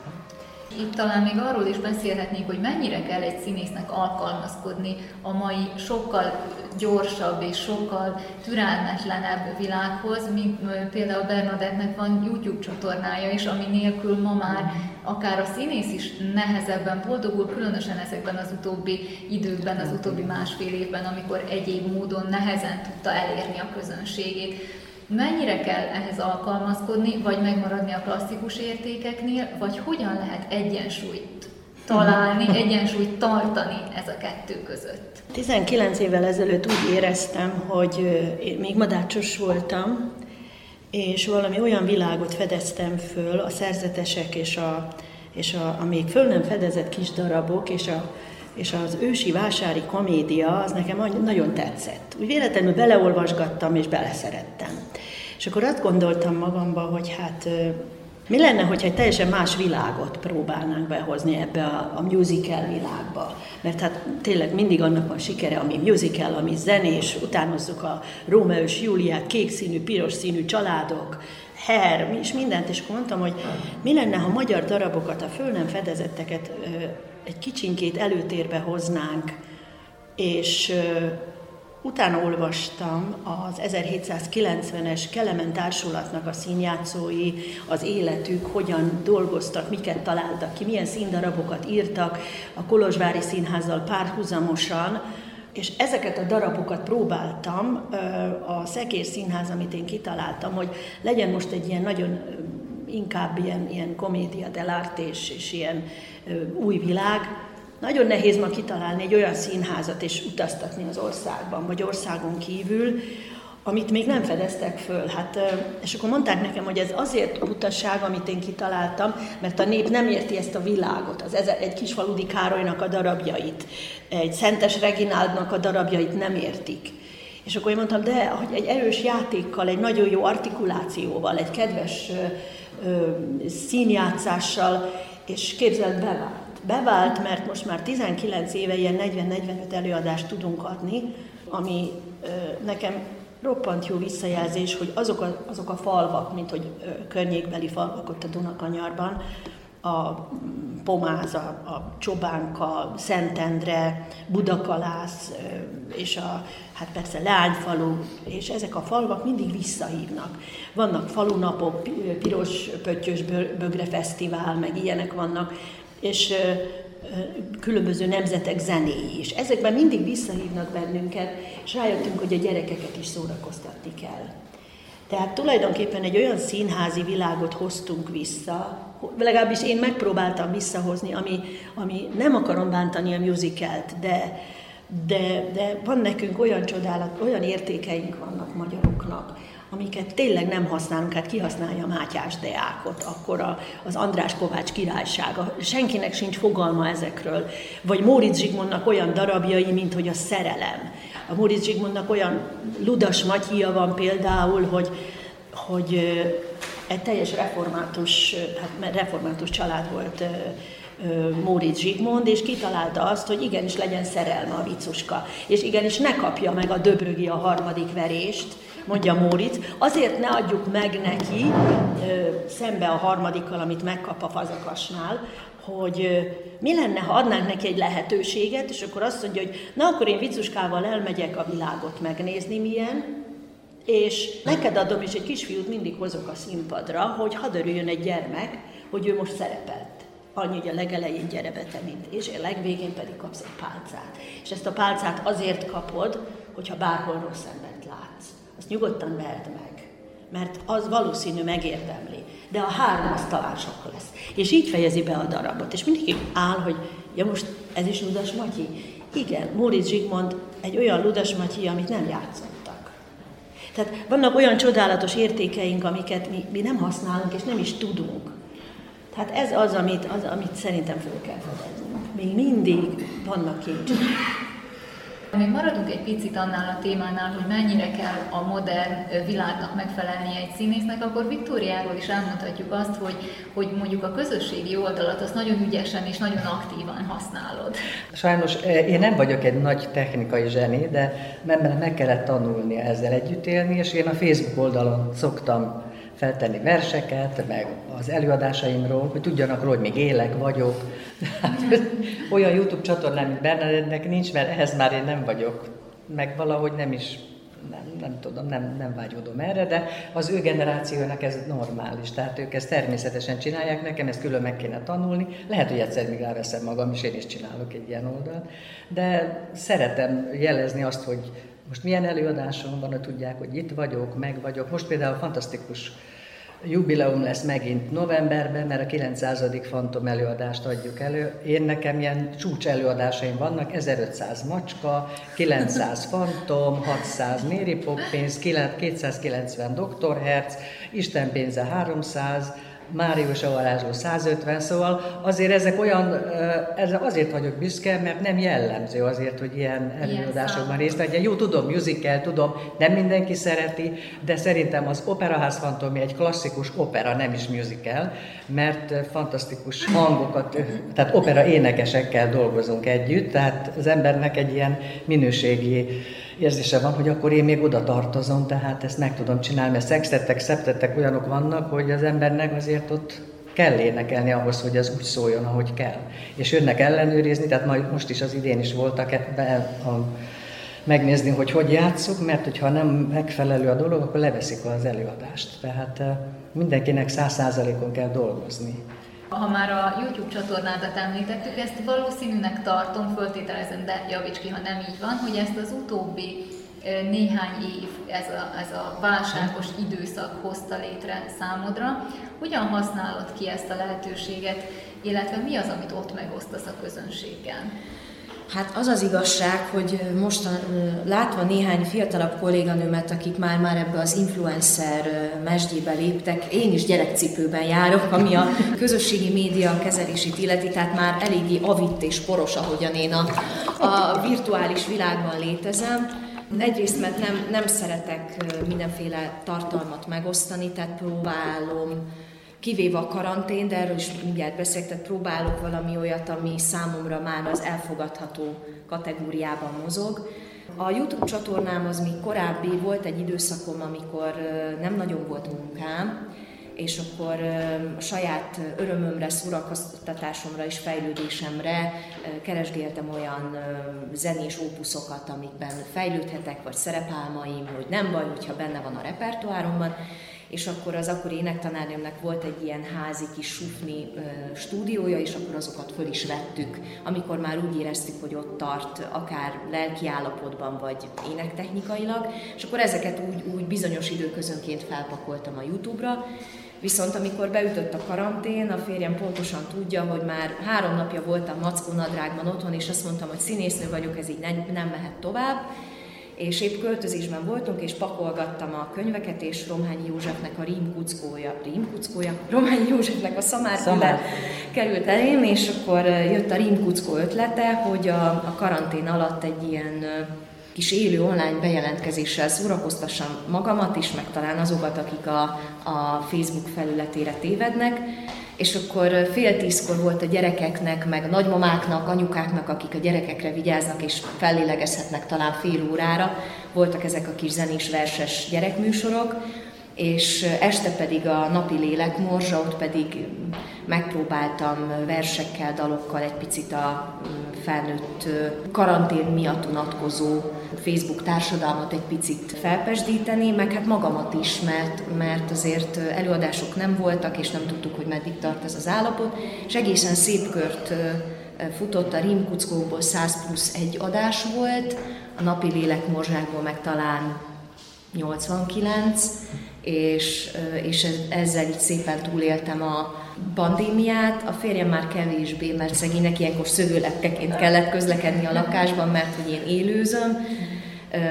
Speaker 3: Itt talán még arról is beszélhetnénk, hogy mennyire kell egy színésznek alkalmazkodni a mai sokkal gyorsabb és sokkal türelmetlenebb világhoz, mint például Bernadettnek van YouTube csatornája is, ami nélkül ma már akár a színész is nehezebben boldogul, különösen ezekben az utóbbi időkben, az utóbbi másfél évben, amikor egyéb módon nehezen tudta elérni a közönségét. Mennyire kell ehhez alkalmazkodni, vagy megmaradni a klasszikus értékeknél, vagy hogyan lehet egyensúlyt találni, egyensúlyt tartani ez a kettő között?
Speaker 4: 19 évvel ezelőtt úgy éreztem, hogy én még madácsos voltam, és valami olyan világot fedeztem föl, a szerzetesek és a, és a, a még föl nem fedezett kis darabok, és, a, és az ősi vásári komédia, az nekem nagyon tetszett. Úgy véletlenül beleolvasgattam, és beleszerettem. És akkor azt gondoltam magamba, hogy hát mi lenne, hogyha egy teljesen más világot próbálnánk behozni ebbe a, a musical világba? Mert hát tényleg mindig annak van sikere, ami musical, ami zenés, utánozzuk a Rómeus Júliát, kék színű, piros színű családok, her, és mindent, és mondtam, hogy mi lenne, ha magyar darabokat, a föl nem fedezetteket egy kicsinkét előtérbe hoznánk, és Utána olvastam az 1790-es Kelemen Társulatnak a színjátszói, az életük, hogyan dolgoztak, miket találtak ki, milyen színdarabokat írtak a Kolozsvári Színházzal párhuzamosan, és ezeket a darabokat próbáltam, a Szekér Színház, amit én kitaláltam, hogy legyen most egy ilyen nagyon inkább ilyen, ilyen komédia dell'arte és, és ilyen új világ, nagyon nehéz ma kitalálni egy olyan színházat és utaztatni az országban, vagy országon kívül, amit még nem fedeztek föl. Hát, és akkor mondták nekem, hogy ez azért utasság, amit én kitaláltam, mert a nép nem érti ezt a világot, az egy kisfaludi Károlynak a darabjait, egy Szentes Regináldnak a darabjait nem értik. És akkor én mondtam, de hogy egy erős játékkal, egy nagyon jó artikulációval, egy kedves színjátszással, és képzeld, bevált. Bevált, mert most már 19 éve ilyen 40-45 előadást tudunk adni, ami nekem roppant jó visszajelzés, hogy azok a, azok a falvak, mint hogy környékbeli falvak ott a Dunakanyarban, a Pomáz, a, a Csobánka, Szentendre, Budakalász, és a, hát persze Leányfalu, és ezek a falvak mindig visszahívnak. Vannak falunapok, Piros Pöttyös Bögre Fesztivál, meg ilyenek vannak, és különböző nemzetek zenéi is. Ezekben mindig visszahívnak bennünket, és rájöttünk, hogy a gyerekeket is szórakoztatni kell. Tehát tulajdonképpen egy olyan színházi világot hoztunk vissza, legalábbis én megpróbáltam visszahozni, ami, ami nem akarom bántani a musicalt, de, de, de van nekünk olyan csodálat, olyan értékeink vannak magyaroknak, amiket tényleg nem használunk, hát kihasználja Mátyás Deákot, akkor a, az András Kovács királysága. Senkinek sincs fogalma ezekről. Vagy Móricz Zsigmondnak olyan darabjai, mint hogy a szerelem. A Móricz Zsigmondnak olyan Ludas Matyia van például, hogy, hogy egy teljes református, hát református család volt Móricz Zsigmond, és kitalálta azt, hogy igenis legyen szerelme a vicuska, és igenis ne kapja meg a döbrögi a harmadik verést, mondja Móricz, azért ne adjuk meg neki szembe a harmadikkal, amit megkap a fazakasnál, hogy mi lenne, ha adnánk neki egy lehetőséget, és akkor azt mondja, hogy na akkor én vicuskával elmegyek a világot megnézni, milyen, és neked adom, és egy kisfiút mindig hozok a színpadra, hogy hadd örüljön egy gyermek, hogy ő most szerepelt. Annyi, hogy a legelején gyere be te, mint, és a legvégén pedig kapsz egy pálcát. És ezt a pálcát azért kapod, hogyha bárhol rossz embert nyugodtan verd meg, mert az valószínű megérdemli. De a három az talán sok lesz. És így fejezi be a darabot. És mindig áll, hogy ja most ez is Ludas Matyi. Igen, Móricz Zsigmond egy olyan Ludas Matyi, amit nem játszottak. Tehát vannak olyan csodálatos értékeink, amiket mi, mi nem használunk, és nem is tudunk. Tehát ez az, amit, az, amit szerintem fel kell fedeznünk. Még mindig vannak kincsek.
Speaker 3: Még maradunk egy picit annál a témánál, hogy mennyire kell a modern világnak megfelelni egy színésznek, akkor Viktóriáról is elmondhatjuk azt, hogy, hogy mondjuk a közösségi oldalat azt nagyon ügyesen és nagyon aktívan használod.
Speaker 5: Sajnos én nem vagyok egy nagy technikai zseni, de meg kellett tanulni ezzel együtt élni, és én a Facebook oldalon szoktam feltenni verseket, meg az előadásaimról, hogy tudjanak róla, hogy még élek vagyok. Olyan YouTube csatornám, mint Bernadettnek nincs, mert ehhez már én nem vagyok, meg valahogy nem is nem, nem tudom, nem, nem vágyódom erre, de az ő generációnak ez normális, tehát ők ezt természetesen csinálják, nekem ezt külön meg kéne tanulni, lehet, hogy egyszer még elveszem magam, és én is csinálok egy ilyen oldalt, de szeretem jelezni azt, hogy most milyen előadásom van, hogy tudják, hogy itt vagyok, meg vagyok. Most például fantasztikus jubileum lesz megint novemberben, mert a 900. Fantom előadást adjuk elő. Én nekem ilyen csúcs előadásaim vannak, 1500 macska, 900 Fantom, 600 Mary Poppins, 290 Dr. Herz, Isten pénze 300, Márius a varázsló 150, szóval azért ezek olyan, ezzel azért vagyok büszke, mert nem jellemző azért, hogy ilyen előadásokban részt vegyen. Jó, tudom, musical, tudom, nem mindenki szereti, de szerintem az Operaház Fantomi egy klasszikus opera, nem is musical, mert fantasztikus hangokat, tehát opera énekesekkel dolgozunk együtt, tehát az embernek egy ilyen minőségi érzése van, hogy akkor én még oda tartozom, tehát ezt meg tudom csinálni, mert szextettek, szeptettek olyanok vannak, hogy az embernek azért ott kell énekelni ahhoz, hogy ez úgy szóljon, ahogy kell. És jönnek ellenőrizni, tehát majd most is az idén is voltak ebben a, megnézni, hogy hogy játszuk, mert hogyha nem megfelelő a dolog, akkor leveszik az előadást. Tehát eh, mindenkinek száz százalékon kell dolgozni.
Speaker 3: Ha már a YouTube csatornádat említettük, ezt valószínűnek tartom, föltételezem, de javíts ki, ha nem így van, hogy ezt az utóbbi néhány év, ez a, ez a válságos időszak hozta létre számodra. Hogyan használod ki ezt a lehetőséget, illetve mi az, amit ott megosztasz a közönséggel?
Speaker 6: Hát az az igazság, hogy most látva néhány fiatalabb kolléganőmet, akik már, már ebbe az influencer mesdjébe léptek, én is gyerekcipőben járok, ami a közösségi média kezelését illeti, tehát már eléggé avitt és poros, ahogyan én a, a virtuális világban létezem. Egyrészt, mert nem, nem szeretek mindenféle tartalmat megosztani, tehát próbálom kivéve a karantén, de erről is mindjárt beszélek, tehát próbálok valami olyat, ami számomra már az elfogadható kategóriában mozog. A YouTube csatornám az még korábbi, volt egy időszakom, amikor nem nagyon volt munkám, és akkor a saját örömömre, szórakoztatásomra és fejlődésemre keresgéltem olyan zenés ópuszokat, amikben fejlődhetek, vagy szerepálmaim, hogy nem baj, hogyha benne van a repertoáromban, és akkor az akkori énektanárnőmnek volt egy ilyen házi kis sufni stúdiója, és akkor azokat föl is vettük, amikor már úgy éreztük, hogy ott tart, akár lelki állapotban, vagy énektechnikailag, és akkor ezeket úgy, úgy bizonyos időközönként felpakoltam a YouTube-ra, Viszont amikor beütött a karantén, a férjem pontosan tudja, hogy már három napja voltam Mackó nadrágban otthon, és azt mondtam, hogy színésznő vagyok, ez így nem, nem mehet tovább és épp költözésben voltunk, és pakolgattam a könyveket, és Romhányi Józsefnek a rímkuckója, rímkuckója, Romhányi Józsefnek a szamárfüle került elém, és akkor jött a rímkuckó ötlete, hogy a, a karantén alatt egy ilyen kis élő online bejelentkezéssel szórakoztassam magamat is, meg talán azokat, akik a, a Facebook felületére tévednek, és akkor fél tízkor volt a gyerekeknek, meg a nagymamáknak, anyukáknak, akik a gyerekekre vigyáznak és fellélegezhetnek talán fél órára, voltak ezek a kis zenés verses gyerekműsorok, és este pedig a napi lélekmorzsa, ott pedig megpróbáltam versekkel, dalokkal egy picit a felnőtt karantén miatt unatkozó Facebook társadalmat egy picit felpesdíteni, meg hát magamat is, mert, mert azért előadások nem voltak, és nem tudtuk, hogy meddig tart ez az állapot, és egészen szép kört futott a Rímkuckóból 100 plusz egy adás volt, a napi lélekmorzsákból meg talán 89, és, és ezzel így szépen túléltem a pandémiát. A férjem már kevésbé, mert szegénynek ilyenkor szövőlepkeként kellett közlekedni a lakásban, mert hogy én élőzöm,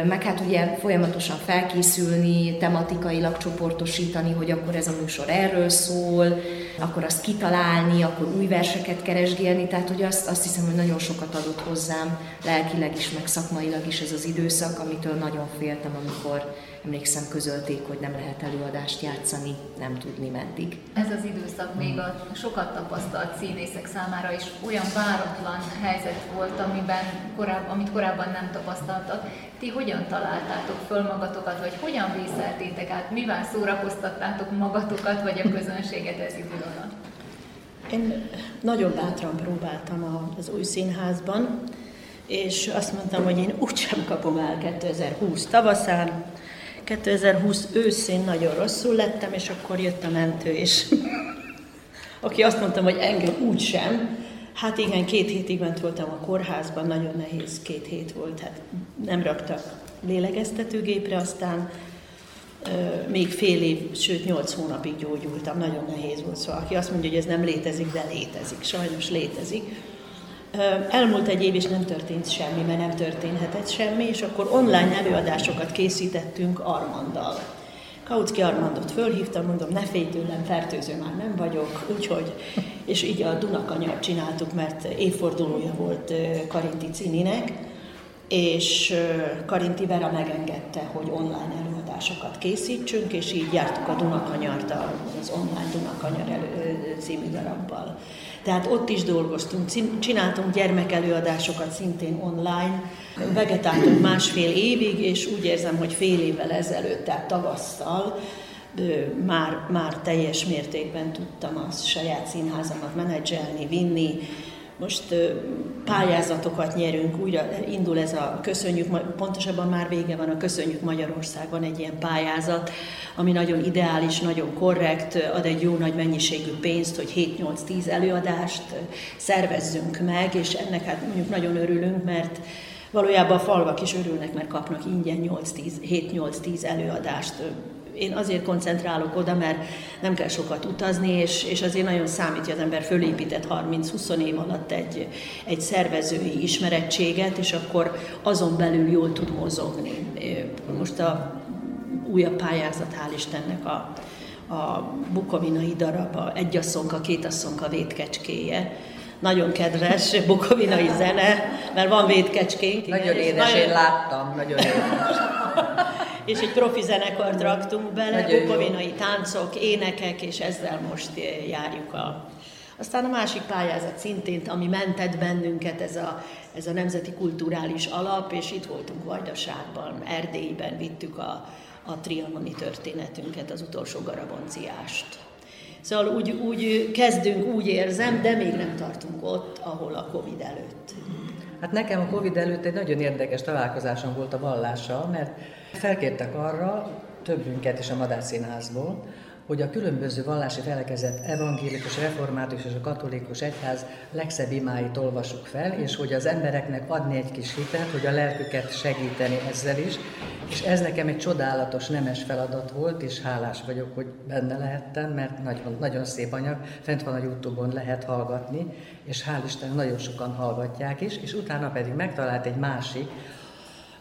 Speaker 6: meg hát ugye folyamatosan felkészülni, tematikailag csoportosítani, hogy akkor ez a műsor erről szól, akkor azt kitalálni, akkor új verseket keresgélni, tehát hogy azt, azt hiszem, hogy nagyon sokat adott hozzám lelkileg is, meg szakmailag is ez az időszak, amitől nagyon féltem, amikor emlékszem közölték, hogy nem lehet előadást játszani, nem tudni meddig.
Speaker 3: Ez az időszak még a sokat tapasztalt színészek számára is olyan váratlan helyzet volt, amiben korább, amit korábban nem tapasztaltak. Ti hogyan találtátok föl magatokat, vagy hogyan vészeltétek át, mivel szórakoztattátok magatokat, vagy a közönséget ez idő alatt?
Speaker 4: Én nagyon bátran próbáltam az új színházban, és azt mondtam, hogy én úgysem kapom el 2020 tavaszán, 2020 őszén nagyon rosszul lettem, és akkor jött a mentő, és aki azt mondtam, hogy engem úgy sem, hát igen, két hétig ment voltam a kórházban, nagyon nehéz két hét volt, hát nem raktak lélegeztetőgépre, aztán még fél év, sőt nyolc hónapig gyógyultam, nagyon nehéz volt. Szóval aki azt mondja, hogy ez nem létezik, de létezik, sajnos létezik. Elmúlt egy év, és nem történt semmi, mert nem történhetett semmi, és akkor online előadásokat készítettünk Armanddal. Kautsky Armandot fölhívtam, mondom, ne félj tőlem, fertőző már nem vagyok, úgyhogy, és így a Dunakanyart csináltuk, mert évfordulója volt Karinti Cininek, és Karinti Vera megengedte, hogy online előadásokat készítsünk, és így jártuk a Dunakanyart az online Dunakanyar elő, című darabbal. Tehát ott is dolgoztunk, csináltunk gyermekelőadásokat szintén online, vegetáltunk másfél évig, és úgy érzem, hogy fél évvel ezelőtt, tehát tavasszal, már, már teljes mértékben tudtam a saját színházamat menedzselni, vinni, most pályázatokat nyerünk, újra indul ez a Köszönjük, pontosabban már vége van a Köszönjük Magyarországon egy ilyen pályázat, ami nagyon ideális, nagyon korrekt, ad egy jó nagy mennyiségű pénzt, hogy 7-8-10 előadást szervezzünk meg, és ennek hát mondjuk nagyon örülünk, mert valójában a falvak is örülnek, mert kapnak ingyen 7-8-10 előadást én azért koncentrálok oda, mert nem kell sokat utazni, és, és azért nagyon számít, hogy az ember fölépített 30-20 év alatt egy, egy szervezői ismerettséget, és akkor azon belül jól tud mozogni. Most a újabb pályázat, hál' Istennek a, a bukovinai darab, a egy asszonka, két asszonka védkecskéje, nagyon kedves bukovinai zene, mert van védkecskénk.
Speaker 5: Nagyon édes, nagyon... én láttam, nagyon édes.
Speaker 4: és egy profi zenekart raktunk bele, bukovinai táncok, énekek, és ezzel most eh, járjuk a... Aztán a másik pályázat szintén, ami mentett bennünket, ez a, ez a Nemzeti Kulturális Alap, és itt voltunk Vajdaságban, Erdélyben vittük a, a trianoni történetünket, az utolsó garabonciást. Szóval úgy, úgy kezdünk, úgy érzem, de még nem tartunk ott, ahol a Covid előtt.
Speaker 5: Hát nekem a Covid előtt egy nagyon érdekes találkozásom volt a vallással, mert felkértek arra, többünket is a Madár Színházból, hogy a különböző vallási felekezet evangélikus, református és a katolikus egyház legszebb imáit olvasuk fel, és hogy az embereknek adni egy kis hitet, hogy a lelküket segíteni ezzel is. És ez nekem egy csodálatos, nemes feladat volt, és hálás vagyok, hogy benne lehettem, mert nagyon, nagyon szép anyag, fent van a Youtube-on, lehet hallgatni, és hál' Isten nagyon sokan hallgatják is, és utána pedig megtalált egy másik,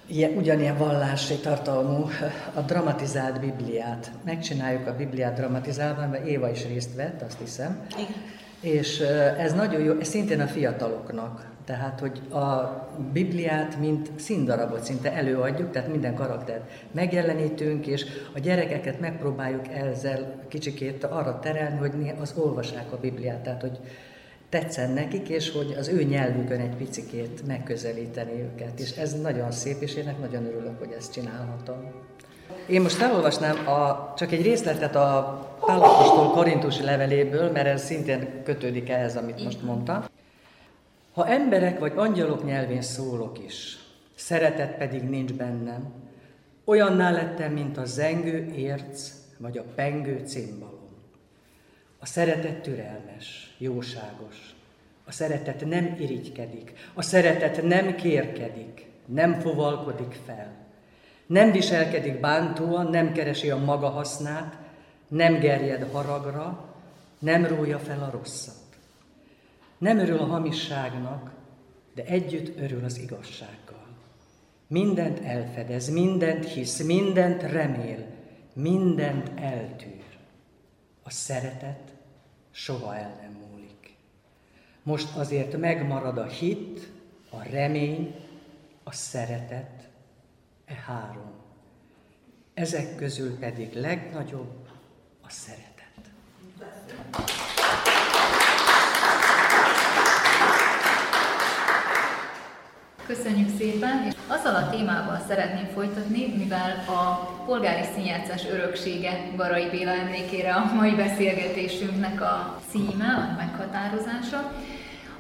Speaker 5: ilyen, ugyanilyen vallási tartalmú a dramatizált Bibliát. Megcsináljuk a Bibliát dramatizálva, mert Éva is részt vett, azt hiszem. Igen. És ez nagyon jó, ez szintén a fiataloknak. Tehát, hogy a Bibliát, mint színdarabot szinte előadjuk, tehát minden karaktert megjelenítünk, és a gyerekeket megpróbáljuk ezzel kicsikét arra terelni, hogy az olvassák a Bibliát, tehát, hogy tetszen nekik, és hogy az ő nyelvükön egy picikét megközelíteni őket. És ez nagyon szép, és én nagyon örülök, hogy ezt csinálhatom. Én most felolvasnám a, csak egy részletet a Pálapostól korintusi leveléből, mert ez szintén kötődik ehhez, amit most mondtam. Ha emberek vagy angyalok nyelvén szólok is, szeretet pedig nincs bennem, olyanná lettem, mint a zengő érc vagy a pengő cimbalom. A szeretet türelmes, jóságos. A szeretet nem irigykedik. A szeretet nem kérkedik, nem fovalkodik fel. Nem viselkedik bántóan, nem keresi a maga hasznát, nem gerjed haragra, nem rója fel a rosszat. Nem örül a hamisságnak, de együtt örül az igazsággal. Mindent elfedez, mindent hisz, mindent remél, mindent eltűr. A szeretet soha el nem múlik. Most azért megmarad a hit, a remény, a szeretet, e három. Ezek közül pedig legnagyobb a szeretet.
Speaker 3: Köszönjük szépen, és azzal a témával szeretném folytatni, mivel a polgári színjátszás öröksége Garai Béla emlékére a mai beszélgetésünknek a címe, a meghatározása.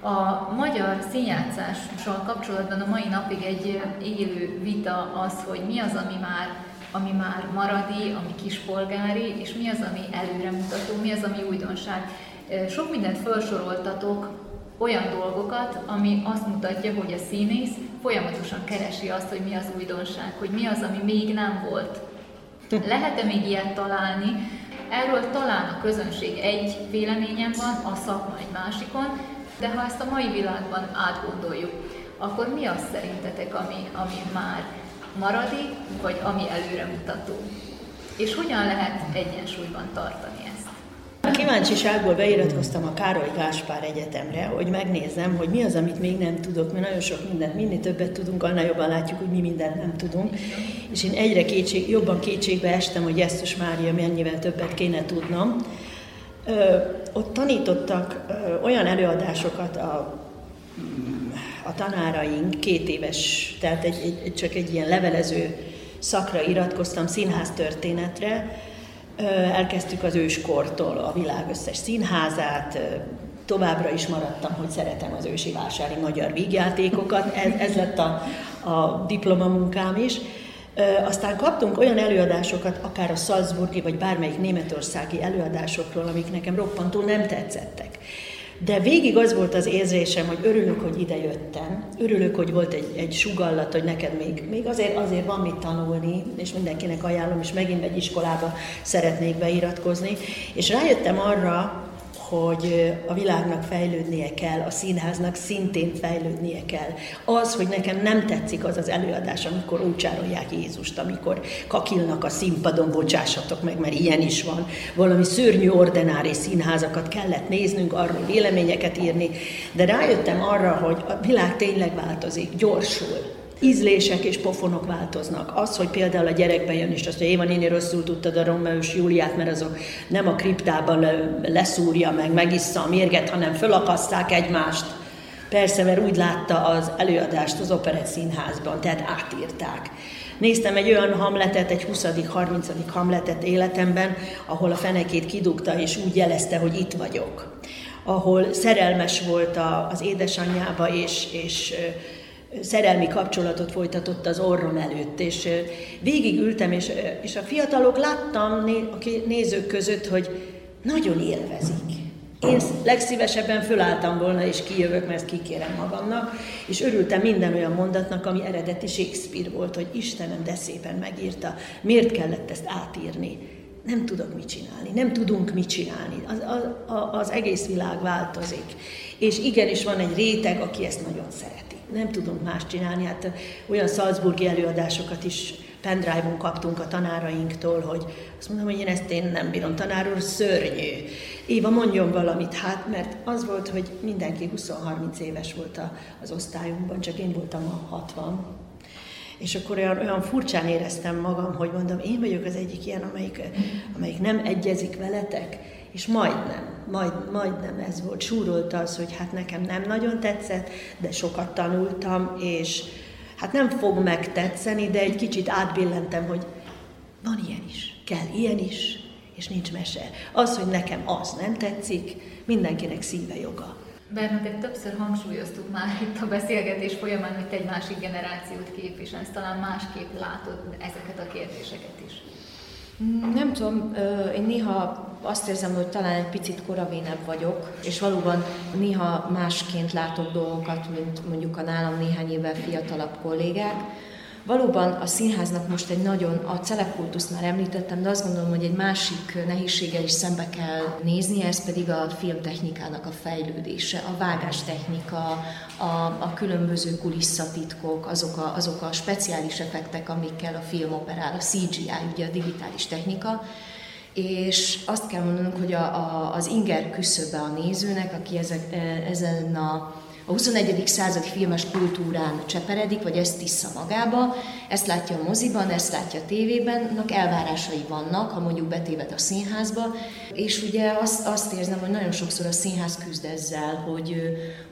Speaker 3: A magyar színjátszással kapcsolatban a mai napig egy élő vita az, hogy mi az, ami már ami már maradi, ami kispolgári, és mi az, ami előremutató, mi az, ami újdonság. Sok mindent felsoroltatok, olyan dolgokat, ami azt mutatja, hogy a színész folyamatosan keresi azt, hogy mi az újdonság, hogy mi az, ami még nem volt Lehet-e még ilyet találni? Erről talán a közönség egy véleményen van, a szakma egy másikon, de ha ezt a mai világban átgondoljuk, akkor mi az szerintetek, ami, ami már maradi, vagy ami előremutató? És hogyan lehet egyensúlyban tartani ezt?
Speaker 4: Kíváncsiságból beiratkoztam a Károly Gáspár Egyetemre, hogy megnézzem, hogy mi az, amit még nem tudok, mert nagyon sok mindent, minél többet tudunk, annál jobban látjuk, hogy mi mindent nem tudunk. És én egyre kétség, jobban kétségbe estem, hogy Jesztus Mária mennyivel többet kéne tudnom. Ö, ott tanítottak ö, olyan előadásokat a a tanáraink két éves, tehát egy, egy, csak egy ilyen levelező szakra iratkoztam színház történetre, elkezdtük az őskortól a világ összes színházát, továbbra is maradtam, hogy szeretem az ősi vásári magyar vígjátékokat, ez, ez lett a, a diplomamunkám is. Aztán kaptunk olyan előadásosokat, akár a Salzburgi vagy bármelyik németországi előadásokról, amik nekem roppantul nem tetszettek. De végig az volt az érzésem, hogy örülök, hogy ide jöttem, örülök, hogy volt egy, egy sugallat, hogy neked még, még azért, azért van mit tanulni, és mindenkinek ajánlom, és megint egy iskolába szeretnék beiratkozni. És rájöttem arra, hogy a világnak fejlődnie kell, a színháznak szintén fejlődnie kell. Az, hogy nekem nem tetszik az az előadás, amikor úcsárolják Jézust, amikor kakilnak a színpadon, bocsássatok meg, mert ilyen is van. Valami szörnyű ordinári színházakat kellett néznünk, arról véleményeket írni, de rájöttem arra, hogy a világ tényleg változik, gyorsul ízlések és pofonok változnak. Az, hogy például a gyerekbe jön, és azt, hogy Éva néni rosszul tudtad a Romeus Júliát, mert azok nem a kriptában leszúrja meg, megissza a mérget, hanem fölakasszák egymást. Persze, mert úgy látta az előadást az operett színházban, tehát átírták. Néztem egy olyan hamletet, egy 20.-30. hamletet életemben, ahol a fenekét kidugta, és úgy jelezte, hogy itt vagyok. Ahol szerelmes volt az édesanyjába, és, és szerelmi kapcsolatot folytatott az orrom előtt, és végig ültem, és, és a fiatalok láttam a nézők között, hogy nagyon élvezik. Én legszívesebben fölálltam volna, és kijövök, mert kikérem magamnak, és örültem minden olyan mondatnak, ami eredeti Shakespeare volt, hogy Istenem, de szépen megírta, miért kellett ezt átírni. Nem tudok mit csinálni, nem tudunk mit csinálni. Az, az, az egész világ változik. És igenis van egy réteg, aki ezt nagyon szereti nem tudunk más csinálni. Hát olyan Salzburgi előadásokat is pendrive-on kaptunk a tanárainktól, hogy azt mondom, hogy én ezt én nem bírom, tanár úr, szörnyű. Éva, mondjon valamit, hát, mert az volt, hogy mindenki 20-30 éves volt az osztályunkban, csak én voltam a 60. És akkor olyan, olyan furcsán éreztem magam, hogy mondom, én vagyok az egyik ilyen, amelyik, amelyik nem egyezik veletek, és majdnem, majd, majdnem ez volt, súrolta az, hogy hát nekem nem nagyon tetszett, de sokat tanultam, és hát nem fog megtetszeni, de egy kicsit átbillentem, hogy van ilyen is, kell ilyen is, és nincs mese. Az, hogy nekem az nem tetszik, mindenkinek szíve joga.
Speaker 3: Bernadett, többször hangsúlyoztuk már itt a beszélgetés folyamán, hogy egy másik generációt képviselsz, talán másképp látod ezeket a kérdéseket is.
Speaker 6: Nem tudom, én néha azt érzem, hogy talán egy picit koravénebb vagyok, és valóban néha másként látok dolgokat, mint mondjuk a nálam néhány évvel fiatalabb kollégák. Valóban a színháznak most egy nagyon, a celekultuszt már említettem, de azt gondolom, hogy egy másik nehézséggel is szembe kell nézni, ez pedig a filmtechnikának a fejlődése, a vágástechnika, a, a különböző kulisszatitkok, azok a, azok a speciális effektek, amikkel a film operál, a CGI, ugye a digitális technika, és azt kell mondanunk, hogy a, a, az inger küszöbe a nézőnek, aki ezek, e, ezen a a 21. századi filmes kultúrán cseperedik, vagy ezt tissza magába, ezt látja a moziban, ezt látja a tévében, annak elvárásai vannak, ha mondjuk betéved a színházba, és ugye azt, azt érzem, hogy nagyon sokszor a színház küzd ezzel, hogy,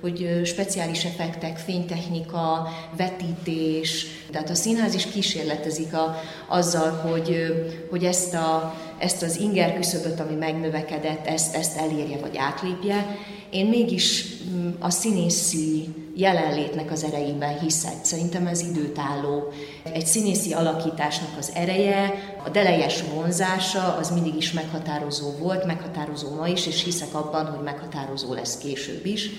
Speaker 6: hogy speciális effektek, fénytechnika, vetítés, tehát a színház is kísérletezik a, azzal, hogy, hogy ezt, a, ezt az inger küszöböt, ami megnövekedett, ezt, ezt elérje vagy átlépje. Én mégis mm, a színészi jelenlétnek az erejében hiszek. Szerintem ez időtálló. Egy színészi alakításnak az ereje, a delejes vonzása az mindig is meghatározó volt, meghatározó ma is, és hiszek abban, hogy meghatározó lesz később is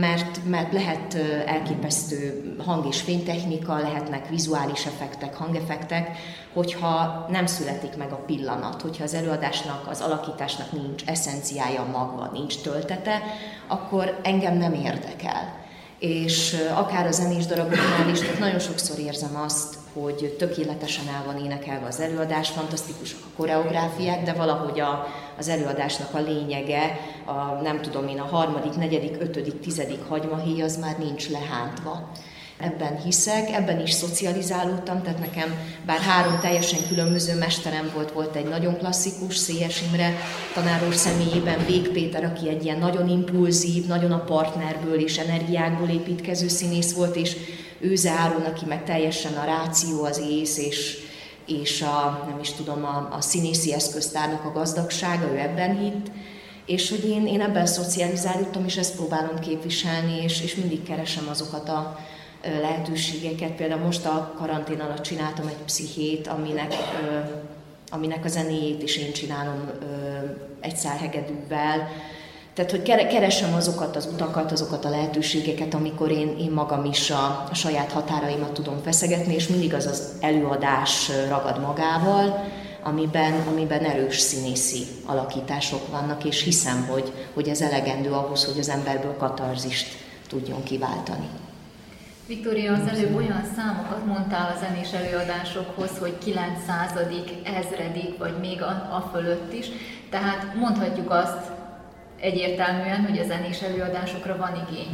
Speaker 6: mert, mert lehet elképesztő hang- és fénytechnika, lehetnek vizuális effektek, hangeffektek, hogyha nem születik meg a pillanat, hogyha az előadásnak, az alakításnak nincs eszenciája magva, nincs töltete, akkor engem nem érdekel. És akár a zenés daraboknál is, tehát nagyon sokszor érzem azt, hogy tökéletesen el van énekelve az előadás, fantasztikusak a koreográfiák, de valahogy a, az előadásnak a lényege, a, nem tudom én, a harmadik, negyedik, ötödik, tizedik hagymahéj az már nincs lehántva. Ebben hiszek, ebben is szocializálódtam, tehát nekem bár három teljesen különböző mesterem volt, volt egy nagyon klasszikus, Széjes Imre tanáros személyében, Vég Péter, aki egy ilyen nagyon impulzív, nagyon a partnerből és energiákból építkező színész volt, és Őze Áron, aki meg teljesen a ráció, az ész, és, és a, nem is tudom, a, a színészi eszköztárnak a gazdagsága, ő ebben hitt, és hogy én, én ebben szocializálódtam, és ezt próbálom képviselni, és, és mindig keresem azokat a lehetőségeket. Például most a karantén alatt csináltam egy pszichét, aminek, aminek a zenéjét is én csinálom egy szálhegedűvel, tehát, hogy keresem azokat az utakat, azokat a lehetőségeket, amikor én, én magam is a, a saját határaimat tudom feszegetni, és mindig az az előadás ragad magával, amiben, amiben erős színészi alakítások vannak, és hiszem, hogy, hogy ez elegendő ahhoz, hogy az emberből katarzist tudjon kiváltani.
Speaker 3: Viktória, az előbb olyan számokat mondtál a zenés előadásokhoz, hogy 900 ezredik, vagy még a, a fölött is. Tehát mondhatjuk azt egyértelműen, hogy a zenés előadásokra van igény.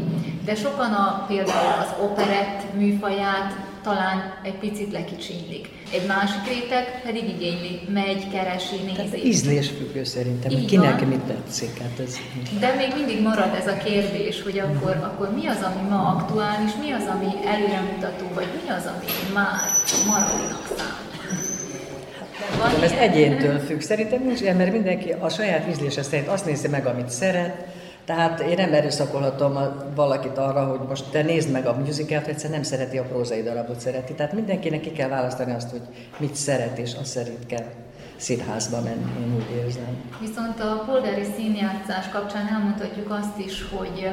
Speaker 3: De sokan a, például az operett műfaját talán egy picit lekicsinylik. Egy másik réteg pedig igényli, megy, keresi, nézi.
Speaker 5: ízlésfüggő szerintem, hogy kinek van. mit tetszik. Hát ez...
Speaker 3: De még mindig marad ez a kérdés, hogy akkor, akkor mi az, ami ma aktuális, mi az, ami előremutató, vagy mi az, ami már maradinak számít.
Speaker 5: Van ez egyéntől függ. Szerintem nincs ilyen, mert mindenki a saját ízlése szerint azt nézi meg, amit szeret, tehát én nem erőszakolhatom valakit arra, hogy most te nézd meg a musicalt, egyszer nem szereti a prózai darabot szereti. Tehát mindenkinek ki kell választani azt, hogy mit szeret, és azt szerint kell színházba menni, én úgy érzem.
Speaker 3: Viszont a polgári színjátszás kapcsán elmondhatjuk azt is, hogy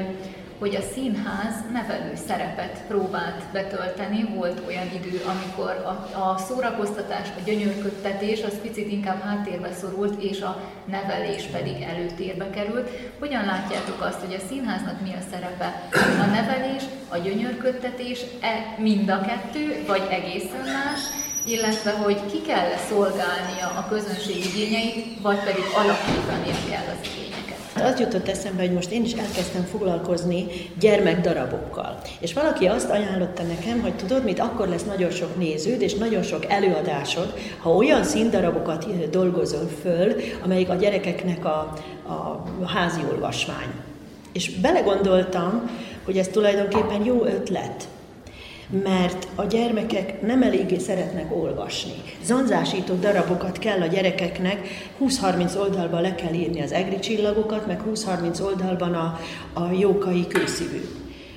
Speaker 3: hogy a színház nevelő szerepet próbált betölteni. Volt olyan idő, amikor a, a szórakoztatás, a gyönyörködtetés az picit inkább háttérbe szorult, és a nevelés pedig előtérbe került. Hogyan látjátok azt, hogy a színháznak mi a szerepe? A nevelés, a gyönyörködtetés, e mind a kettő, vagy egészen más? illetve hogy ki kell szolgálnia a közönség igényeit, vagy pedig alakítania kell az igényeit.
Speaker 4: Az jutott eszembe, hogy most én is elkezdtem foglalkozni gyermekdarabokkal. És valaki azt ajánlotta nekem, hogy tudod mit, akkor lesz nagyon sok néződ és nagyon sok előadásod, ha olyan színdarabokat dolgozol föl, amelyik a gyerekeknek a, a házi olvasmány. És belegondoltam, hogy ez tulajdonképpen jó ötlet, mert a gyermekek nem eléggé szeretnek olvasni. Zanzásító darabokat kell a gyerekeknek, 20-30 oldalban le kell írni az egri csillagokat, meg 20-30 oldalban a, a jókai kőszívű,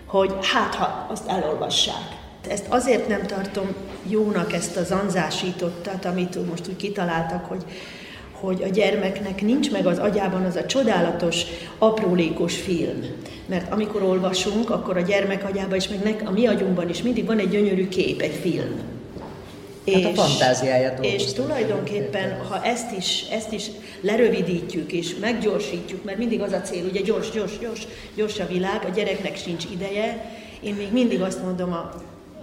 Speaker 4: hogy hát ha azt elolvassák. Ezt azért nem tartom jónak ezt a zanzásítottat, amit most úgy kitaláltak, hogy hogy a gyermeknek nincs meg az agyában az a csodálatos, aprólékos film. Mert amikor olvasunk, akkor a gyermek agyában is, meg a mi agyunkban is mindig van egy gyönyörű kép, egy film.
Speaker 5: Hát és, a fantáziáját
Speaker 4: És tulajdonképpen, ha ezt is, ezt is lerövidítjük és meggyorsítjuk, mert mindig az a cél, ugye gyors, gyors, gyors, gyors a világ, a gyereknek sincs ideje, én még mindig azt mondom a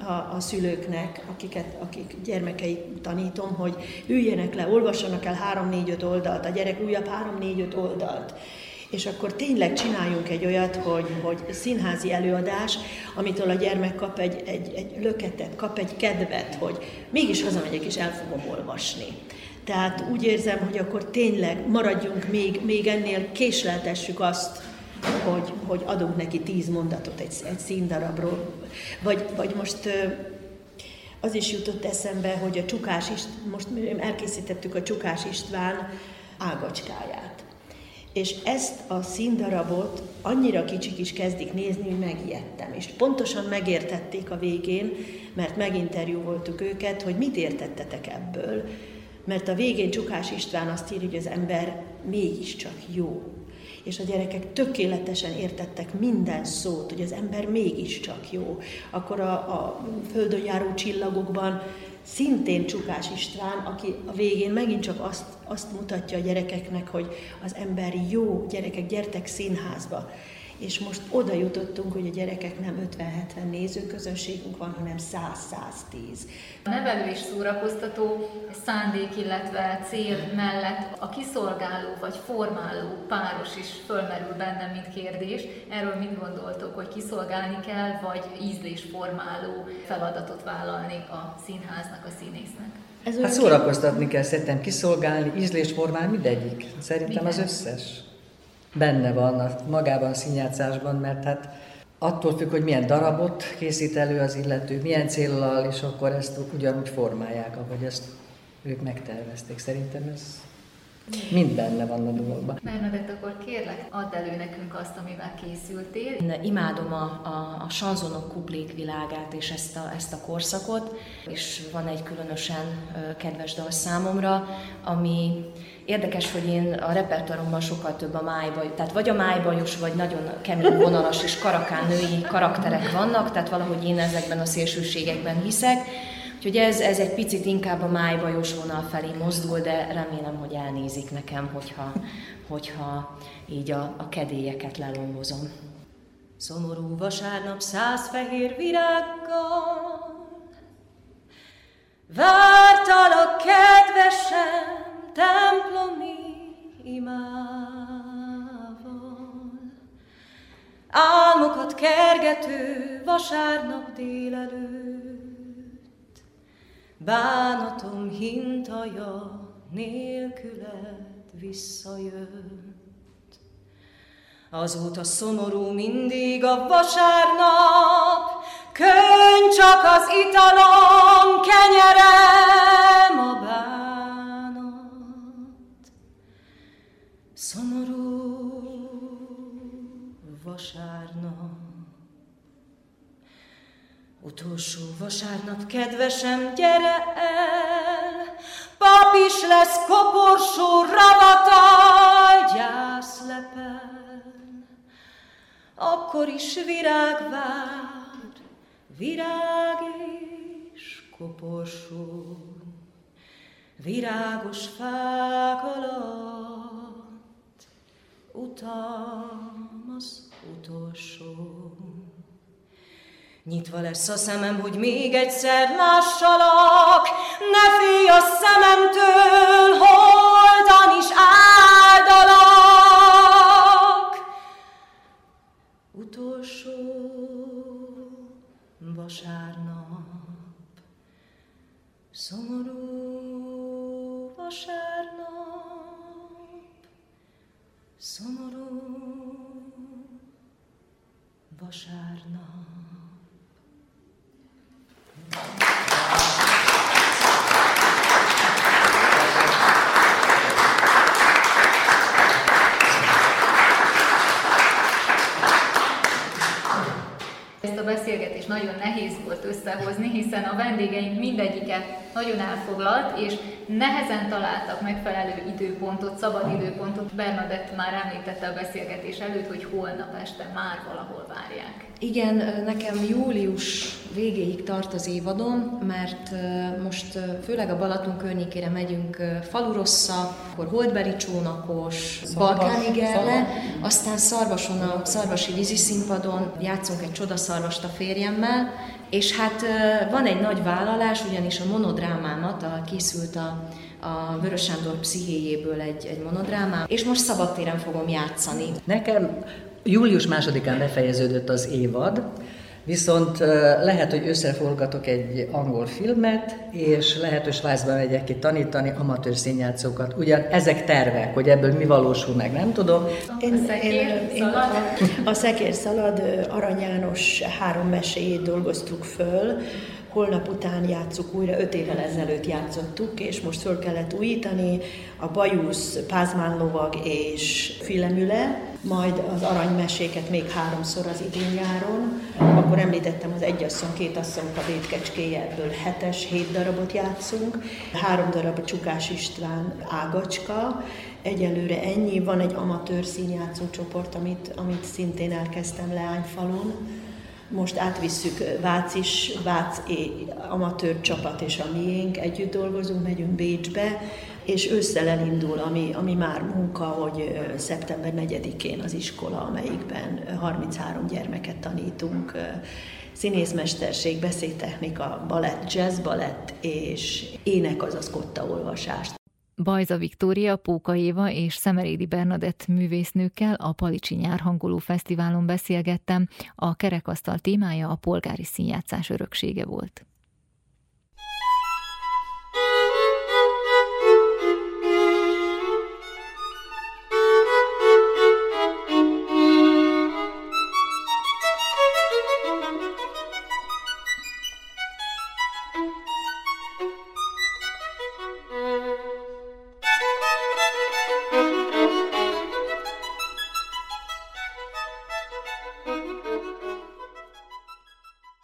Speaker 4: a, a szülőknek, akiket, akik gyermekei tanítom, hogy üljenek le, olvassanak el 3-4-5 oldalt, a gyerek újabb 3-4-5 oldalt, és akkor tényleg csináljunk egy olyat, hogy, hogy színházi előadás, amitől a gyermek kap egy, egy, egy löketet, kap egy kedvet, hogy mégis hazamegyek és el fogom olvasni. Tehát úgy érzem, hogy akkor tényleg maradjunk még, még ennél, késleltessük azt, hogy, hogy adunk neki tíz mondatot egy, egy színdarabról. Vagy, vagy most az is jutott eszembe, hogy a Csukás István, most elkészítettük a Csukás István ágacskáját. És ezt a színdarabot annyira kicsik is kezdik nézni, hogy megijedtem. És pontosan megértették a végén, mert meginterjú őket, hogy mit értettetek ebből. Mert a végén Csukás István azt írja, hogy az ember mégiscsak jó és a gyerekek tökéletesen értettek minden szót, hogy az ember mégiscsak jó. Akkor a, a földön járó csillagokban szintén Csukás István, aki a végén megint csak azt, azt mutatja a gyerekeknek, hogy az ember jó, gyerekek, gyertek színházba és most oda jutottunk, hogy a gyerekek nem 50-70 nézőközönségünk van, hanem 100-110.
Speaker 3: A nevelő és szórakoztató szándék, illetve cél mellett a kiszolgáló vagy formáló páros is fölmerül bennem, mint kérdés. Erről mit gondoltok, hogy kiszolgálni kell, vagy ízlésformáló feladatot vállalni a színháznak, a színésznek?
Speaker 5: Ez hát szórakoztatni kell, szerintem kiszolgálni, ízlésformálni mindegyik. Szerintem Minden. az összes benne van a, magában a színjátszásban, mert hát attól függ, hogy milyen darabot készít elő az illető, milyen célral, és akkor ezt ugyanúgy formálják, ahogy ezt ők megtervezték. Szerintem ez Mind benne van a dologban.
Speaker 3: Bernadett, akkor kérlek, add elő nekünk azt, amivel készültél.
Speaker 7: Én imádom a, a, a sanzonok kuplék világát és ezt a, ezt a korszakot, és van egy különösen kedves dal számomra, ami Érdekes, hogy én a repertoáromban sokkal több a májbaj, tehát vagy a májbajos, vagy nagyon kemény vonalas és karakán női karakterek vannak, tehát valahogy én ezekben a szélsőségekben hiszek. Úgyhogy ez, ez egy picit inkább a májbajos vonal felé mozdul, de remélem, hogy elnézik nekem, hogyha, hogyha így a, a kedélyeket lelombozom. Szomorú vasárnap száz fehér virággal Vártalak kedvesen templomi imával. Álmokat kergető vasárnap délelőtt, bánatom hintaja nélkület visszajött. Azóta szomorú mindig a vasárnap, Könny csak az italom, kenyerem a bár. Szomorú vasárnap, utolsó vasárnap, kedvesem, gyere el, pap is lesz koporsó, ravatal, gyászlepel, akkor is virág vár, virág és koporsó, virágos fák alatt utam az utolsó. Nyitva lesz a szemem, hogy még egyszer lássalak, ne félj a szememtől, holdan is áldalak. Utolsó vasárnap, szomorú Szomorú vasárnap.
Speaker 3: Ezt a beszélgetést nagyon nehéz volt összehozni, hiszen a vendégeink mindegyike nagyon elfoglalt, és nehezen találtak megfelelő időpontot, szabad időpontot. Bernadett már említette a beszélgetés előtt, hogy holnap este már valahol várják.
Speaker 7: Igen, nekem július végéig tart az évadom, mert most főleg a Balaton környékére megyünk Falurosza, akkor Holdberi csónakos, Balkáni Gerle, aztán Szarvason, a Szarvasi víziszínpadon játszunk egy csodaszarvast a férjemmel, és hát van egy nagy vállalás, ugyanis a monodrámámat, a, készült a, a Vörös Sándor pszichéjéből egy, egy monodrámám, és most szabadtéren fogom játszani.
Speaker 5: Nekem július másodikán befejeződött az évad, Viszont lehet, hogy összeforgatok egy angol filmet, és lehet, hogy Svájcba megyek ki tanítani amatőr színjátszókat. Ugyan ezek tervek, hogy ebből mi valósul meg, nem tudom.
Speaker 4: Én, a én, én a, a Szekér Szalad Arany János három meséjét dolgoztuk föl, holnap után játszuk újra, öt évvel ezelőtt játszottuk, és most föl kellett újítani a bajusz, pázmánlovag és filemüle, majd az aranymeséket még háromszor az idén-nyáron. Akkor említettem az egyasszony, két asszony kadétkecskéje, ebből hetes, hét darabot játszunk. Három darab Csukás István ágacska, Egyelőre ennyi, van egy amatőr színjátszó csoport, amit, amit szintén elkezdtem Leányfalon. Most átvisszük Vác is, Vác amatőr csapat és a miénk, együtt dolgozunk, megyünk Bécsbe, és ősszel elindul, ami, ami már munka, hogy szeptember 4-én az iskola, amelyikben 33 gyermeket tanítunk, színészmesterség, beszédtechnika, balett, jazz balett és ének, azaz kotta olvasást.
Speaker 3: Bajza Viktória, Póka Éva és Szemerédi Bernadett művésznőkkel a Palicsi Nyárhangoló Fesztiválon beszélgettem, a kerekasztal témája a polgári színjátszás öröksége volt.